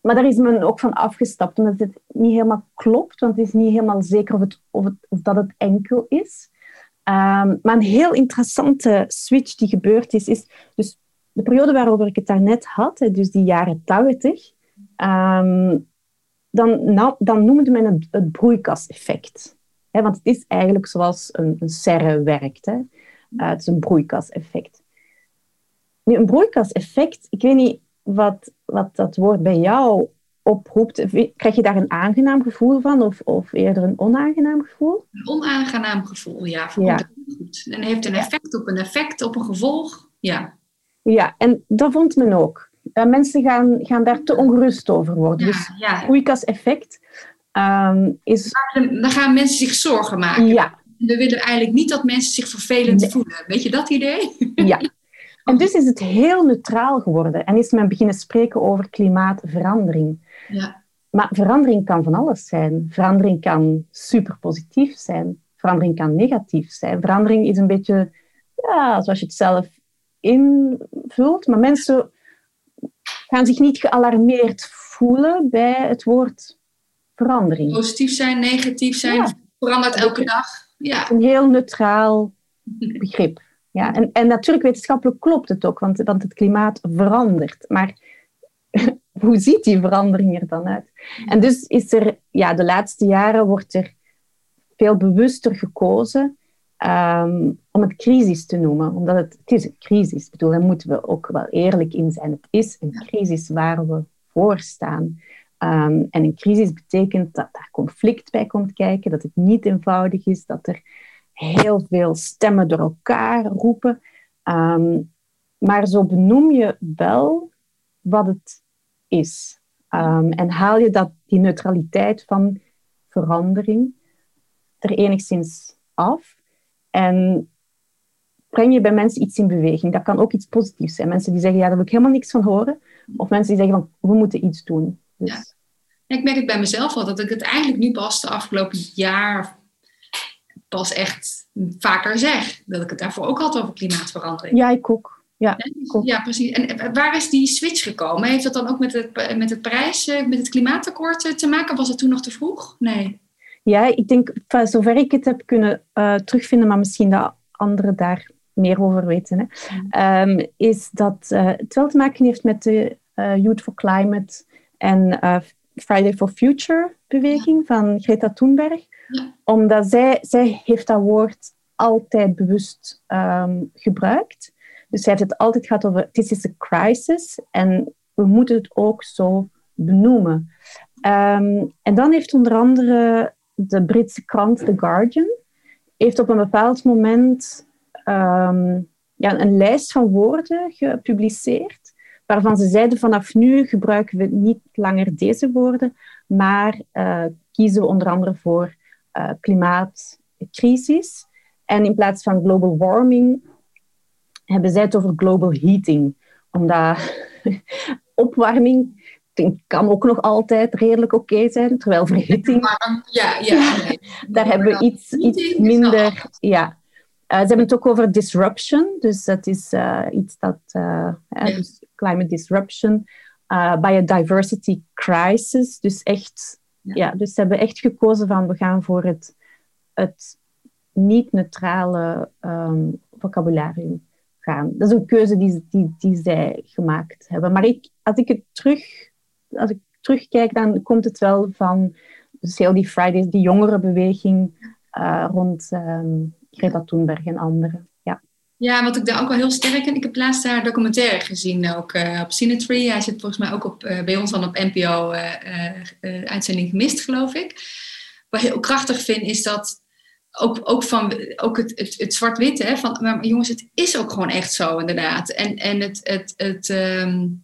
S2: maar daar is men ook van afgestapt, omdat het niet helemaal klopt, want het is niet helemaal zeker of, het, of, dat het enkel is. Um, maar een heel interessante switch die gebeurd is, is dus de periode waarover ik het daarnet had, dus die jaren 80, um, dan, nou, dan noemde men het, het broeikaseffect want het is eigenlijk zoals een, een serre werkt. Hè. Uh, het is een broeikaseffect. Nu, een broeikaseffect, ik weet niet wat, wat dat woord bij jou oproept. Krijg je daar een aangenaam gevoel van of, of eerder een onaangenaam gevoel?
S3: Een onaangenaam gevoel, ja. ja. Goed. En heeft een effect op een effect, op een gevolg. Ja,
S2: ja en dat vond men ook. Uh, mensen gaan, gaan daar te ongerust over worden. Ja, dus ja. broeikaseffect Um, is...
S3: Dan gaan mensen zich zorgen maken.
S2: Ja.
S3: We willen eigenlijk niet dat mensen zich vervelend voelen. Weet je dat idee?
S2: Ja. En dus is het heel neutraal geworden en is men beginnen spreken over klimaatverandering.
S3: Ja.
S2: Maar verandering kan van alles zijn. Verandering kan super positief zijn. Verandering kan negatief zijn. Verandering is een beetje ja, zoals je het zelf invult. Maar mensen gaan zich niet gealarmeerd voelen bij het woord verandering.
S3: Positief zijn, negatief zijn, verandert elke dag. Ja.
S2: Een heel neutraal begrip. Ja, en, en natuurlijk wetenschappelijk klopt het ook, want, want het klimaat verandert. Maar hoe ziet die verandering er dan uit? En dus is er, ja, de laatste jaren wordt er veel bewuster gekozen um, om het crisis te noemen. Omdat het, het is een crisis. Ik bedoel, daar moeten we ook wel eerlijk in zijn. Het is een crisis waar we voor staan. Um, en een crisis betekent dat daar conflict bij komt kijken, dat het niet eenvoudig is, dat er heel veel stemmen door elkaar roepen. Um, maar zo benoem je wel wat het is. Um, en haal je dat, die neutraliteit van verandering er enigszins af. En breng je bij mensen iets in beweging. Dat kan ook iets positiefs zijn. Mensen die zeggen, ja, daar wil ik helemaal niks van horen. Of mensen die zeggen, van, we moeten iets doen. Dus...
S3: Ik merk het bij mezelf al, dat ik het eigenlijk nu pas de afgelopen jaar pas echt vaker zeg. Dat ik het daarvoor ook had over klimaatverandering.
S2: Ja, ik ook. Ja,
S3: ja, precies. En waar is die switch gekomen? Heeft dat dan ook met het, met het prijs, met het klimaatakkoord te maken? Was het toen nog te vroeg? Nee.
S2: Ja, ik denk, zover ik het heb kunnen uh, terugvinden, maar misschien dat anderen daar meer over weten, hè, ehm, is dat uh, het wel te maken heeft met de uh, Youth for Climate en Friday for Future beweging van Greta Thunberg. Omdat zij, zij heeft dat woord altijd bewust um, gebruikt. Dus zij heeft het altijd gehad over, this is a crisis en we moeten het ook zo benoemen. Um, en dan heeft onder andere de Britse krant The Guardian heeft op een bepaald moment um, ja, een lijst van woorden gepubliceerd, waarvan ze zeiden vanaf nu gebruiken we niet langer deze woorden, maar uh, kiezen we onder andere voor uh, klimaatcrisis. En in plaats van global warming hebben zij het over global heating, omdat opwarming kan ook nog altijd redelijk oké zijn, terwijl verhitting...
S3: Ja, ja.
S2: daar hebben we iets, iets minder... Ja. Uh, ze hebben het ook over disruption, dus dat is uh, iets dat... Uh, dus climate disruption, biodiversity crisis, dus echt... Ja. dus ze hebben echt gekozen van we gaan voor het, het niet-neutrale um, vocabularium gaan. Dat is een keuze die, die, die zij gemaakt hebben. Maar ik, als ik het terug als ik terugkijk, dan komt het wel van dus heel die Fridays, die jongerenbeweging uh, rond um, Greta Thunberg en anderen. Ja.
S3: ja, wat ik daar ook wel heel sterk in. Ik heb laatst haar documentaire gezien, ook uh, op Cinetree. Hij zit volgens mij ook op, uh, bij ons dan op NPO uitzending gemist, geloof ik. Wat ik heel krachtig vind, is dat ook, ook, van, ook het, het, het zwart-wit, van maar jongens, het is ook gewoon echt zo, inderdaad. En, en het, het, het, um,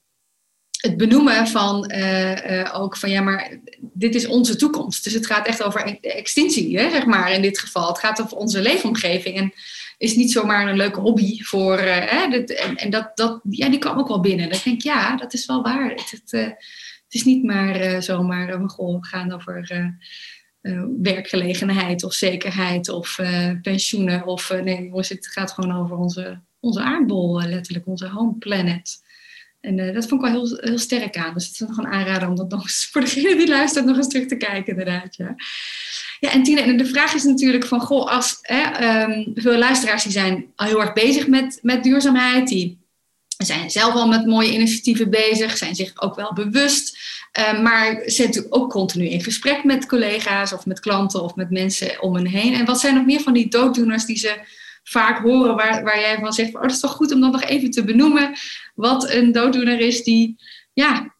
S3: het benoemen van uh, uh, ook van ja, maar dit is onze toekomst. Dus het gaat echt over e-, extinctie, hè, zeg maar in dit geval. Het gaat over onze leefomgeving en is niet zomaar een leuke hobby voor. Uh, hè, en dat, dat, ja, die kwam ook wel binnen. Dan denk ik, ja, dat is wel waar. Het, het, is niet maar zomaar, oh, goh, we gaan over. werkgelegenheid of zekerheid of pensioenen. Of nee, het gaat gewoon over onze, onze aardbol, letterlijk, onze home planet. En uh, dat vond ik wel heel, heel sterk aan. Dus het is nog een aanrader om dat nog eens voor degene die luistert nog eens terug te kijken, inderdaad. Ja, ja en Tine, en de vraag is natuurlijk van, goh, als hè, um, veel luisteraars die zijn al heel erg bezig met, met duurzaamheid, die zijn zelf al met mooie initiatieven bezig, zijn zich ook wel bewust, uh, maar zijn natuurlijk ook continu in gesprek met collega's of met klanten of met mensen om hen heen. En wat zijn nog meer van die dooddoeners die ze vaak horen waar, waar jij van zegt, oh, dat is toch goed om dat nog even te benoemen, wat een dooddoener is die, ja,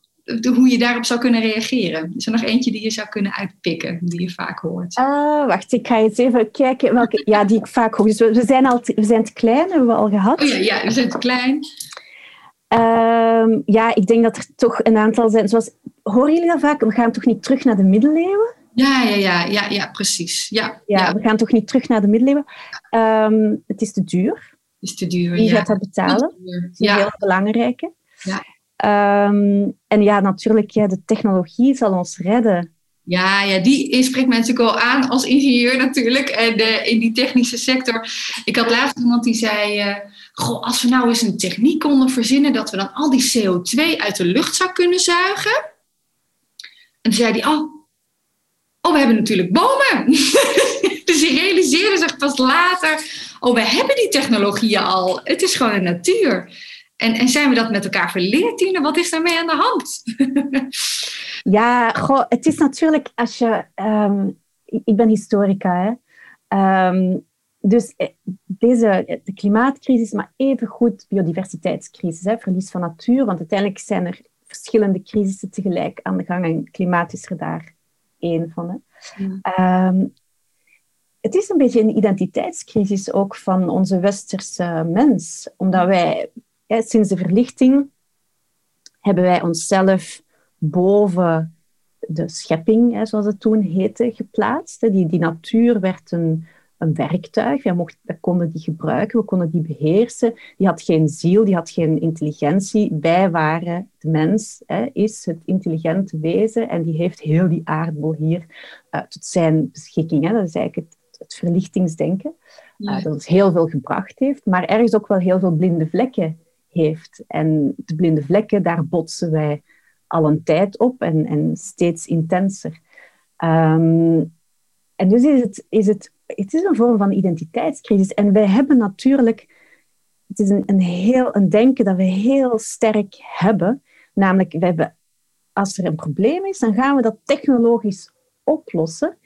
S3: hoe je daarop zou kunnen reageren. Is er nog eentje die je zou kunnen uitpikken, die je vaak hoort?
S2: Uh, wacht, ik ga eens even kijken welke, ja, die ik vaak hoor. Dus we, zijn al te, we zijn te klein, hebben we al gehad.
S3: Oh ja, ja we zijn te klein.
S2: Uh, ja, ik denk dat er toch een aantal zijn. Zoals, horen jullie dat vaak? We gaan toch niet terug naar de middeleeuwen?
S3: Ja, ja, ja, ja, ja precies. Ja,
S2: ja, we gaan toch niet terug naar de middeleeuwen. Um, het is te duur.
S3: Is te duur,
S2: Wie gaat dat betalen? Dat is een heel belangrijke.
S3: Ja.
S2: Um, en ja, natuurlijk, ja, de technologie zal ons redden.
S3: Ja, ja, die spreekt mij natuurlijk al aan als ingenieur natuurlijk. En in die technische sector. Ik had laatst iemand die zei... Uh, goh, als we nou eens een techniek konden verzinnen... dat we dan al die CO2 uit de lucht zou kunnen zuigen. En toen zei hij, oh, oh, we hebben natuurlijk bomen. dus die realiseerde zich pas later, oh, we hebben die technologieën al. Het is gewoon een natuur. En, en zijn we dat met elkaar verleerd, Tine? Wat is daarmee aan de hand?
S2: ja, goh, het is natuurlijk als je... Um, ik ben historica, hè. Um, dus eh, deze, de klimaatcrisis, maar evengoed biodiversiteitscrisis, hè, verlies van natuur. Want uiteindelijk zijn er verschillende crisissen tegelijk aan de gang en klimaat is er daar één van. Hè. Um, het is een beetje een identiteitscrisis ook van onze westerse mens. Omdat wij sinds de verlichting hebben wij onszelf boven de schepping, hè, zoals het toen heette, geplaatst. Die, die natuur werd een, een werktuig. Wij, mochten, wij konden die gebruiken, we konden die beheersen. Die had geen ziel, die had geen intelligentie. Wij waren, de mens hè, is het intelligente wezen en die heeft heel die aardbol hier uh, tot zijn beschikking. Hè. Dat is eigenlijk het, het verlichtingsdenken. dat ons heel veel gebracht heeft, maar ergens ook wel heel veel blinde vlekken heeft. En de blinde vlekken, daar botsen wij al een tijd op en, en steeds intenser. Ehm, en dus is het, is het, het is een vorm van identiteitscrisis. En wij hebben natuurlijk, het is een, een, heel, een denken dat we heel sterk hebben. Namelijk, we hebben, als er een probleem is, dan gaan we dat technologisch oplossen.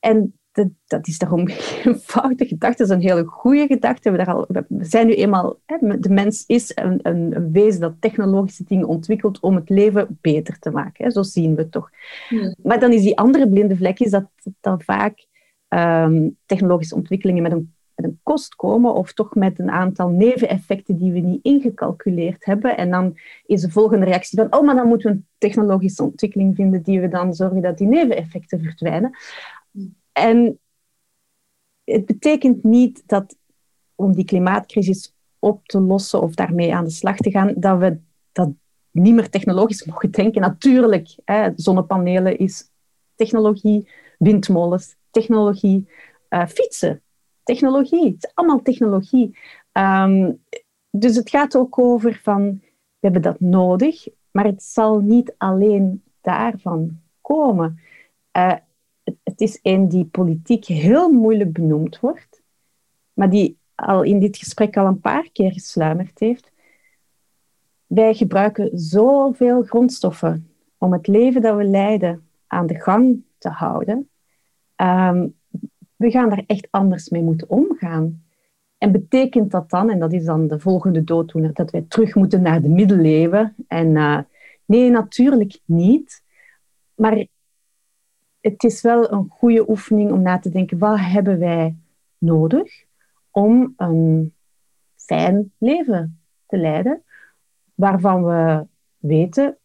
S2: En dat, dat is daarom geen foute gedachte, dat is een hele goede gedachte. We, daar al, we zijn nu eenmaal, de mens is een, een, wezen dat technologische dingen ontwikkelt om het leven beter te maken. Zo zien we het toch. Maar dan is die andere blinde vlek is dat, dat vaak ehm, technologische ontwikkelingen met een, met een kost komen of toch met een aantal neveneffecten die we niet ingecalculeerd hebben. En dan is de volgende reactie van, oh, maar dan moeten we een technologische ontwikkeling vinden die we dan zorgen dat die neveneffecten verdwijnen. En het betekent niet dat om die klimaatcrisis op te lossen of daarmee aan de slag te gaan, dat we dat niet meer technologisch mogen denken. Natuurlijk, hè, zonnepanelen is technologie, windmolens, technologie, uh, fietsen, technologie. Het is allemaal technologie. Um, dus het gaat ook over van, we hebben dat nodig, maar het zal niet alleen daarvan komen. Uh, het is een die politiek heel moeilijk benoemd wordt, maar die al in dit gesprek al een paar keer gesluimerd heeft. Wij gebruiken zoveel grondstoffen om het leven dat we leiden aan de gang te houden. Ehm, we gaan daar echt anders mee moeten omgaan. En betekent dat dan, en dat is dan de volgende dooddoener, dat wij terug moeten naar de middeleeuwen? En uh, nee, natuurlijk niet. Maar het is wel een goede oefening om na te denken, wat hebben wij nodig om een fijn leven te leiden, waarvan we weten,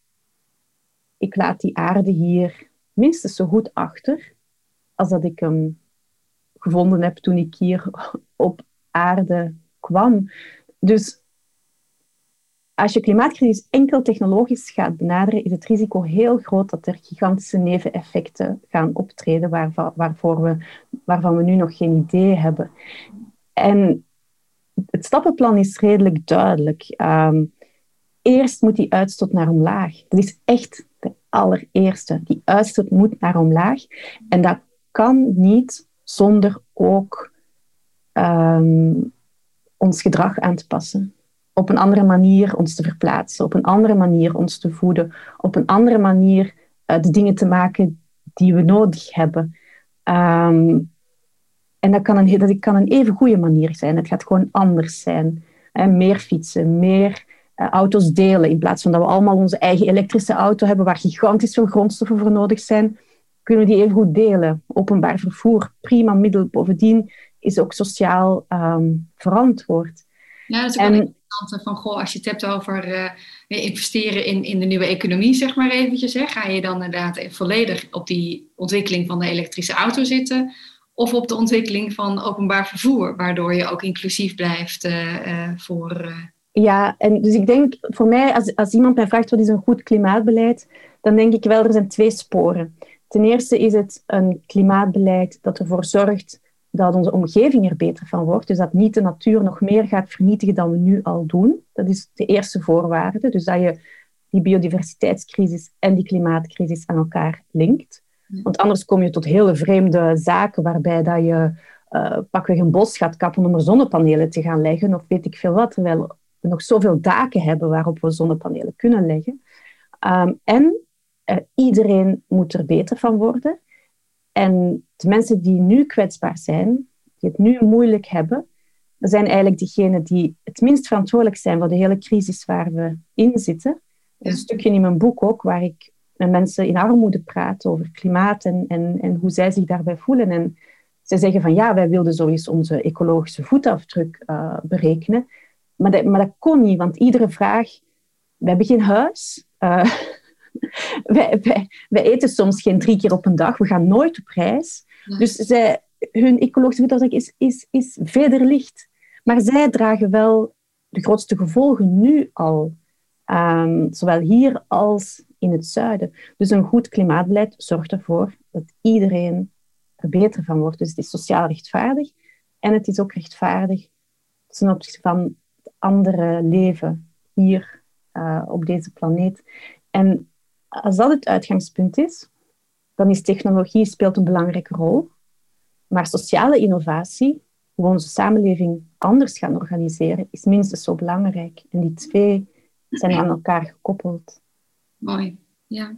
S2: ik laat die aarde hier minstens zo goed achter als dat ik hem gevonden heb toen ik hier op aarde kwam. Dus als je klimaatcrisis enkel technologisch gaat benaderen, is het risico heel groot dat er gigantische neveneffecten gaan optreden waarvan, we, waarvan we nu nog geen idee hebben. En het stappenplan is redelijk duidelijk. Ehm, eerst moet die uitstoot naar omlaag. Dat is echt de allereerste. Die uitstoot moet naar omlaag. En dat kan niet zonder ook ehm, ons gedrag aan te passen op een andere manier ons te verplaatsen, op een andere manier ons te voeden, op een andere manier uh, de dingen te maken die we nodig hebben. Um, en dat kan, een, dat kan een even goede manier zijn. Het gaat gewoon anders zijn. meer fietsen, meer uh, auto's delen. In plaats van dat we allemaal onze eigen elektrische auto hebben, waar gigantisch veel grondstoffen voor nodig zijn, kunnen we die even goed delen. Openbaar vervoer, prima middel. Bovendien is ook sociaal um, verantwoord.
S3: Ja, dat is ook en, van, goh, als je het hebt over uh, investeren in, in de nieuwe economie, zeg maar eventjes, hè, ga je dan inderdaad volledig op die ontwikkeling van de elektrische auto zitten? Of op de ontwikkeling van openbaar vervoer, waardoor je ook inclusief blijft uh, voor...
S2: Ja, en dus ik denk voor mij, als, als iemand mij vraagt wat is een goed klimaatbeleid, dan denk ik wel, er zijn twee sporen. Ten eerste is het een klimaatbeleid dat ervoor zorgt dat onze omgeving er beter van wordt. Dus dat niet de natuur nog meer gaat vernietigen dan we nu al doen. Dat is de eerste voorwaarde. Dus dat je die biodiversiteitscrisis en die klimaatcrisis aan elkaar linkt. Want anders kom je tot hele vreemde zaken waarbij dat je uh, pakweg een bos gaat kappen om er zonnepanelen te gaan leggen of weet ik veel wat, terwijl we nog zoveel daken hebben waarop we zonnepanelen kunnen leggen. Ehm, en uh, iedereen moet er beter van worden. En de mensen die nu kwetsbaar zijn, die het nu moeilijk hebben, zijn eigenlijk diegenen die het minst verantwoordelijk zijn voor de hele crisis waar we in zitten. Er is een stukje in mijn boek ook waar ik met mensen in armoede praat over klimaat en, en, en hoe zij zich daarbij voelen. En zij zeggen van ja, wij wilden sowieso onze ecologische voetafdruk uh, berekenen. Maar dat, maar dat kon niet, want iedere vraag... We hebben geen huis. Uh, wij, wij, eten soms geen drie keer op een dag. We gaan nooit op reis. Dus zij, hun ecologische voetafdruk is, is, is verder licht. Maar zij dragen wel de grootste gevolgen nu al. Um, zowel hier als in het zuiden. Dus een goed klimaatbeleid zorgt ervoor dat iedereen er beter van wordt. Dus het is sociaal rechtvaardig en het is ook rechtvaardig ten opzichte van het andere leven hier uh, op deze planeet. En als dat het uitgangspunt is, dan is technologie speelt een belangrijke rol. Maar sociale innovatie, hoe we onze samenleving anders gaan organiseren, is minstens zo belangrijk. En die twee zijn aan elkaar gekoppeld.
S3: Mooi, ja.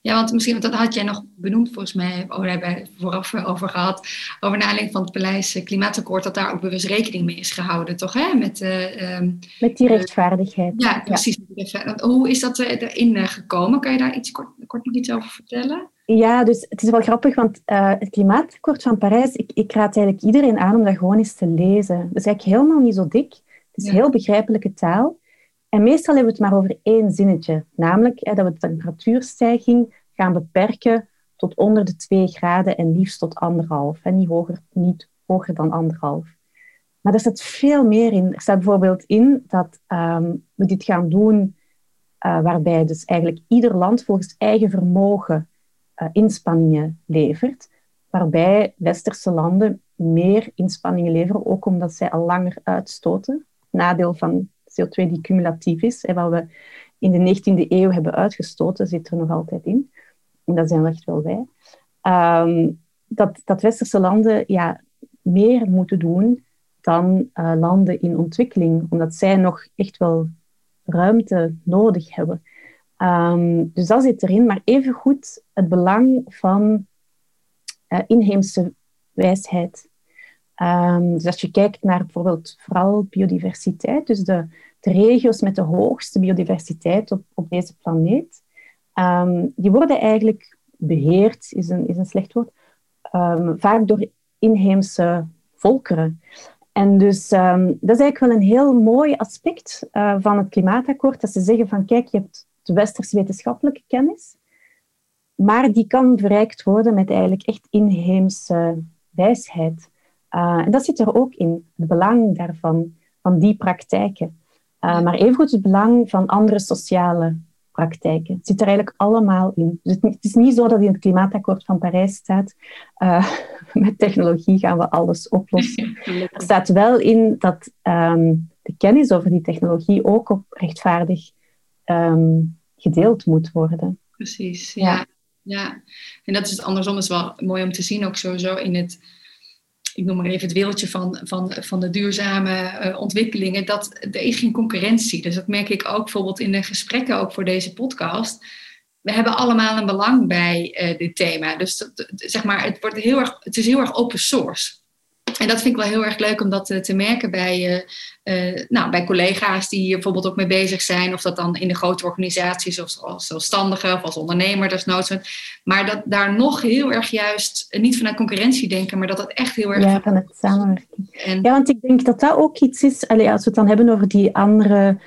S3: Ja, want misschien, want dat had jij nog benoemd volgens mij, oh, daar hebben we vooraf over gehad, over aanleiding van het Paleis eh, Klimaatakkoord, dat daar ook bewust rekening mee is gehouden, toch? Hè?
S2: Met, uh, Met die rechtvaardigheid.
S3: ja, precies. Ja. Hoe is dat erin gekomen? Kan je daar iets kort, kort nog iets over vertellen?
S2: Ja, dus het is wel grappig, want uh, het Klimaatakkoord van Parijs, ik, ik raad eigenlijk iedereen aan om dat gewoon eens te lezen. Het is eigenlijk helemaal niet zo dik. Het is heel begrijpelijke taal. En meestal hebben we het maar over één zinnetje, namelijk hè, dat we de temperatuurstijging gaan beperken tot onder de 2 graden en liefst tot anderhalf. En niet hoger, niet hoger dan anderhalf. Maar er staat veel meer in. Er staat bijvoorbeeld in dat ehm, we dit gaan doen uh, waarbij dus eigenlijk ieder land volgens eigen vermogen uh, inspanningen levert. Waarbij westerse landen meer inspanningen leveren, ook omdat zij al langer uitstoten. Nadeel van CO2 die cumulatief is. En wat we in de 19e eeuw hebben uitgestoten, zit er nog altijd in. En dat zijn echt wel wij. Ehm, dat, dat westerse landen ja, meer moeten doen dan uh, landen in ontwikkeling, omdat zij nog echt wel ruimte nodig hebben. Um, dus dat zit erin, maar evengoed het belang van uh, inheemse wijsheid. Um, dus als je kijkt naar bijvoorbeeld vooral biodiversiteit, dus de, regio's met de hoogste biodiversiteit op, op deze planeet, um, die worden eigenlijk beheerd, is een, is een slecht woord, vaak door inheemse volkeren. En dus dat is eigenlijk wel een heel mooi aspect uh, van het klimaatakkoord, dat ze zeggen van kijk, je hebt westerse wetenschappelijke kennis, maar die kan verrijkt worden met eigenlijk echt inheemse wijsheid. Uh, en dat zit er ook in, het belang daarvan, van die praktijken. Uh, maar evengoed het belang van andere sociale praktijken. Het zit er eigenlijk allemaal in. Dus het, is niet zo dat in het klimaatakkoord van Parijs staat, uh, met technologie gaan we alles oplossen. Er staat wel in dat um, de kennis over die technologie ook op rechtvaardig um, gedeeld moet worden.
S3: Precies, ja. ja. ja. En dat is andersom is wel mooi om te zien, ook sowieso in het ik noem maar even het wereldje van, van, van de duurzame uh, ontwikkelingen, dat er is geen concurrentie. Dus dat merk ik ook bijvoorbeeld in de gesprekken ook voor deze podcast. We hebben allemaal een belang bij uh, dit thema. Dus dat, zeg maar, het, wordt heel erg, het is heel erg open source. En dat vind ik wel heel erg leuk om dat te merken bij, uh, nou, bij collega's die hier bijvoorbeeld ook mee bezig zijn. Of dat dan in de grote organisaties of als zelfstandige of als ondernemer desnoods. Maar dat daar nog heel erg juist, niet vanuit concurrentie denken, maar dat dat echt heel erg...
S2: Ja, van het samenwerking. En... Ja, want ik denk dat dat ook iets is, als we het dan hebben over die andere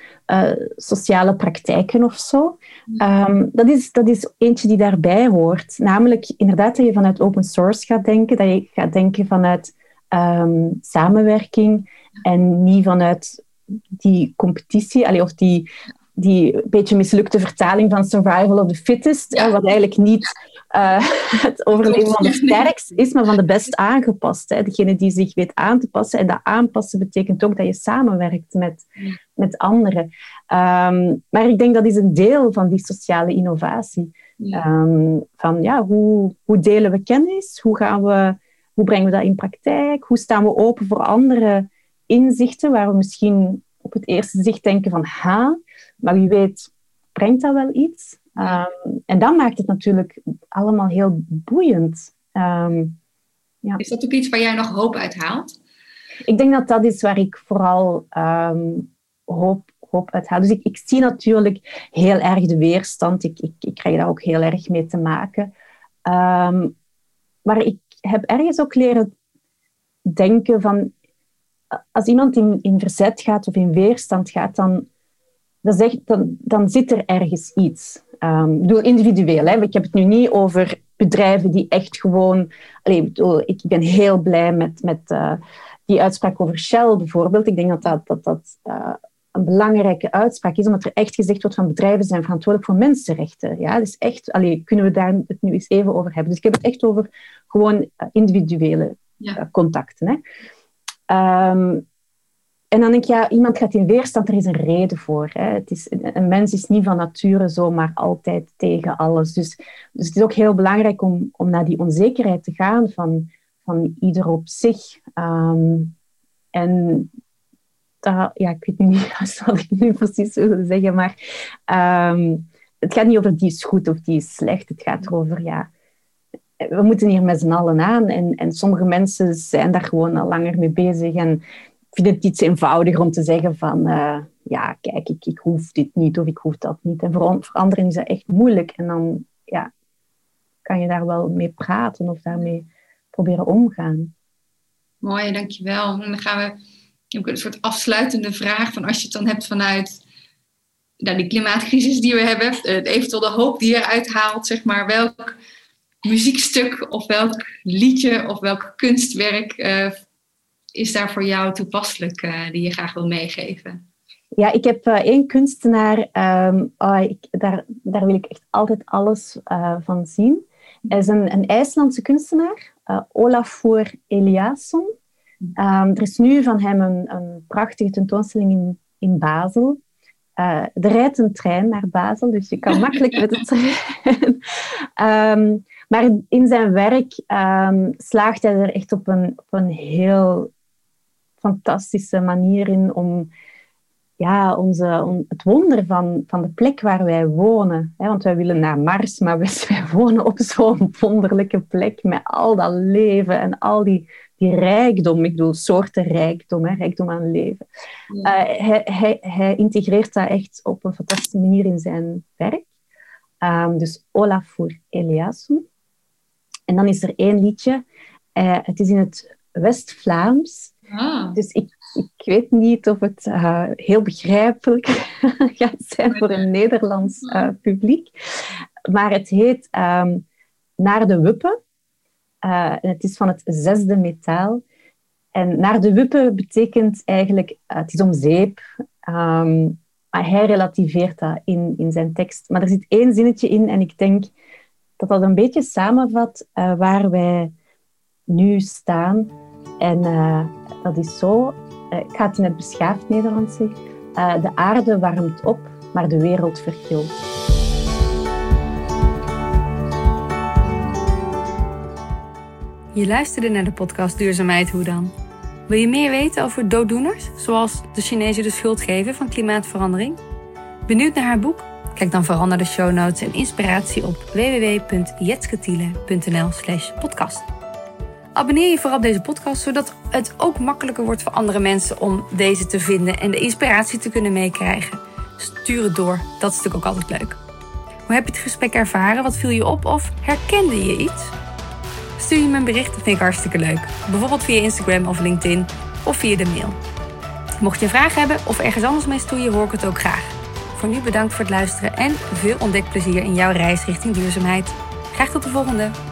S2: sociale praktijken of zo. Um, dat, is, dat is eentje die daarbij hoort. Namelijk inderdaad dat je vanuit open source gaat denken, dat je gaat denken vanuit um, samenwerking en niet vanuit die competitie, allee, of die, die beetje mislukte vertaling van survival of the fittest, ja. wat eigenlijk niet uh, het overleven van de sterkst is, maar van de best aangepast. Hè. Degene die zich weet aan te passen. En dat aanpassen betekent ook dat je samenwerkt met, met anderen. Um, maar ik denk dat is een deel van die sociale innovatie. Um, van ja, hoe, hoe delen we kennis? Hoe gaan we hoe brengen we dat in praktijk? Hoe staan we open voor andere inzichten waar we misschien op het eerste zicht denken van ha, maar wie weet brengt dat wel iets? Um, en dat maakt het natuurlijk allemaal heel boeiend. Um,
S3: ja. Is dat ook iets waar jij nog hoop uit haalt?
S2: Ik denk dat dat is waar ik vooral um, hoop, hoop uit haal. Dus ik, ik, zie natuurlijk heel erg de weerstand. Ik, ik, ik krijg daar ook heel erg mee te maken. maar ik heb ergens ook leren denken van als iemand in, in verzet gaat of in weerstand gaat, dan, dan, dan, dan zit er ergens iets. Um, bedoel, individueel. Hè. Ik heb het nu niet over bedrijven die echt gewoon... Allez, bedoel, ik ben heel blij met, met uh, die uitspraak over Shell bijvoorbeeld. Ik denk dat dat, dat, dat uh, een belangrijke uitspraak is, omdat er echt gezegd wordt van bedrijven zijn verantwoordelijk voor mensenrechten. Ja, dus echt, allee, kunnen we daar het nu eens even over hebben. Dus ik heb het echt over gewoon eh, individuele ja. contacten. Hè. Ehm, en dan denk ik, ja, iemand gaat in weerstand, er is een reden voor. Hè. Het is, een mens is niet van nature zomaar altijd tegen alles. Dus, dus het is ook heel belangrijk om, om naar die onzekerheid te gaan van, van ieder op zich. Ehm, en ja, ik weet niet wat ik nu precies wil zeggen, maar ehm, het gaat niet over die is goed of die is slecht. Het gaat erover, ja, we moeten hier met z'n allen aan. En, en sommige mensen zijn daar gewoon al langer mee bezig. En ik vind het iets eenvoudiger om te zeggen van, uh, ja, kijk, ik, ik hoef dit niet of ik hoef dat niet. En voor, voor anderen is dat echt moeilijk. En dan ja, kan je daar wel mee praten of daarmee proberen omgaan.
S3: Mooi, dankjewel. En dan gaan we een soort afsluitende vraag van als je het dan hebt vanuit nou, die klimaatcrisis die we hebben, eventueel de hoop die je uithaalt, zeg maar, welk muziekstuk of welk liedje of welk kunstwerk uh, is daar voor jou toepasselijk uh, die je graag wil meegeven?
S2: Ja, ik heb uh, één kunstenaar, um, oh, daar, daar wil ik echt altijd alles van zien. Is een, een IJslandse kunstenaar, Olafur Eliasson. Um, er is nu van hem een, een prachtige tentoonstelling in, in Basel. Uh, er rijdt een trein naar Basel, dus je kan makkelijk met de trein. um, maar in zijn werk um, slaagt hij er echt op een, op een heel fantastische manier in om ja, onze, het wonder van, van de plek waar wij wonen. Hè, want wij willen naar Mars, maar wij wonen op zo'n wonderlijke plek met al dat leven en al die die rijkdom, ik bedoel soorten rijkdom, hè, rijkdom aan leven. Uh, hij, hij, hij, integreert dat echt op een fantastische manier in zijn werk. Um, dus Olafur Eliasson. En dan is er één liedje. Uh, het is in het West-Vlaams. Ah. Dus ik, ik weet niet of het uh, heel begrijpelijk gaat zijn voor een Nederlands publiek. Maar het heet um, Naar de Wuppen. Uh, het is van het zesde metaal. En naar de wippen betekent eigenlijk, uh, het is om zeep. Um, maar hij relativeert dat in, in zijn tekst. Maar er zit één zinnetje in en ik denk dat dat een beetje samenvat uh, waar wij nu staan. En dat is zo, ik ga het in het beschaafd Nederlands zeggen, de aarde warmt op, maar de wereld vergilt.
S1: Je luisterde naar de podcast Duurzaamheid Hoe dan? Wil je meer weten over dooddoeners, zoals de Chinezen de schuld geven van klimaatverandering? Benieuwd naar haar boek? Kijk dan vooral naar de show notes en inspiratie op www.jetsketiele.nl/slash podcast. Abonneer je vooral op deze podcast, zodat het ook makkelijker wordt voor andere mensen om deze te vinden en de inspiratie te kunnen meekrijgen. Stuur het door, dat is natuurlijk ook altijd leuk. Hoe heb je het gesprek ervaren? Wat viel je op of herkende je iets? Stuur je me een bericht, dat vind ik hartstikke leuk. Bijvoorbeeld via Instagram of LinkedIn of via de mail. Mocht je vragen hebben of ergens anders mee stoeien, hoor ik het ook graag. Voor nu bedankt voor het luisteren en veel ontdekplezier in jouw reis richting duurzaamheid. Graag tot de volgende!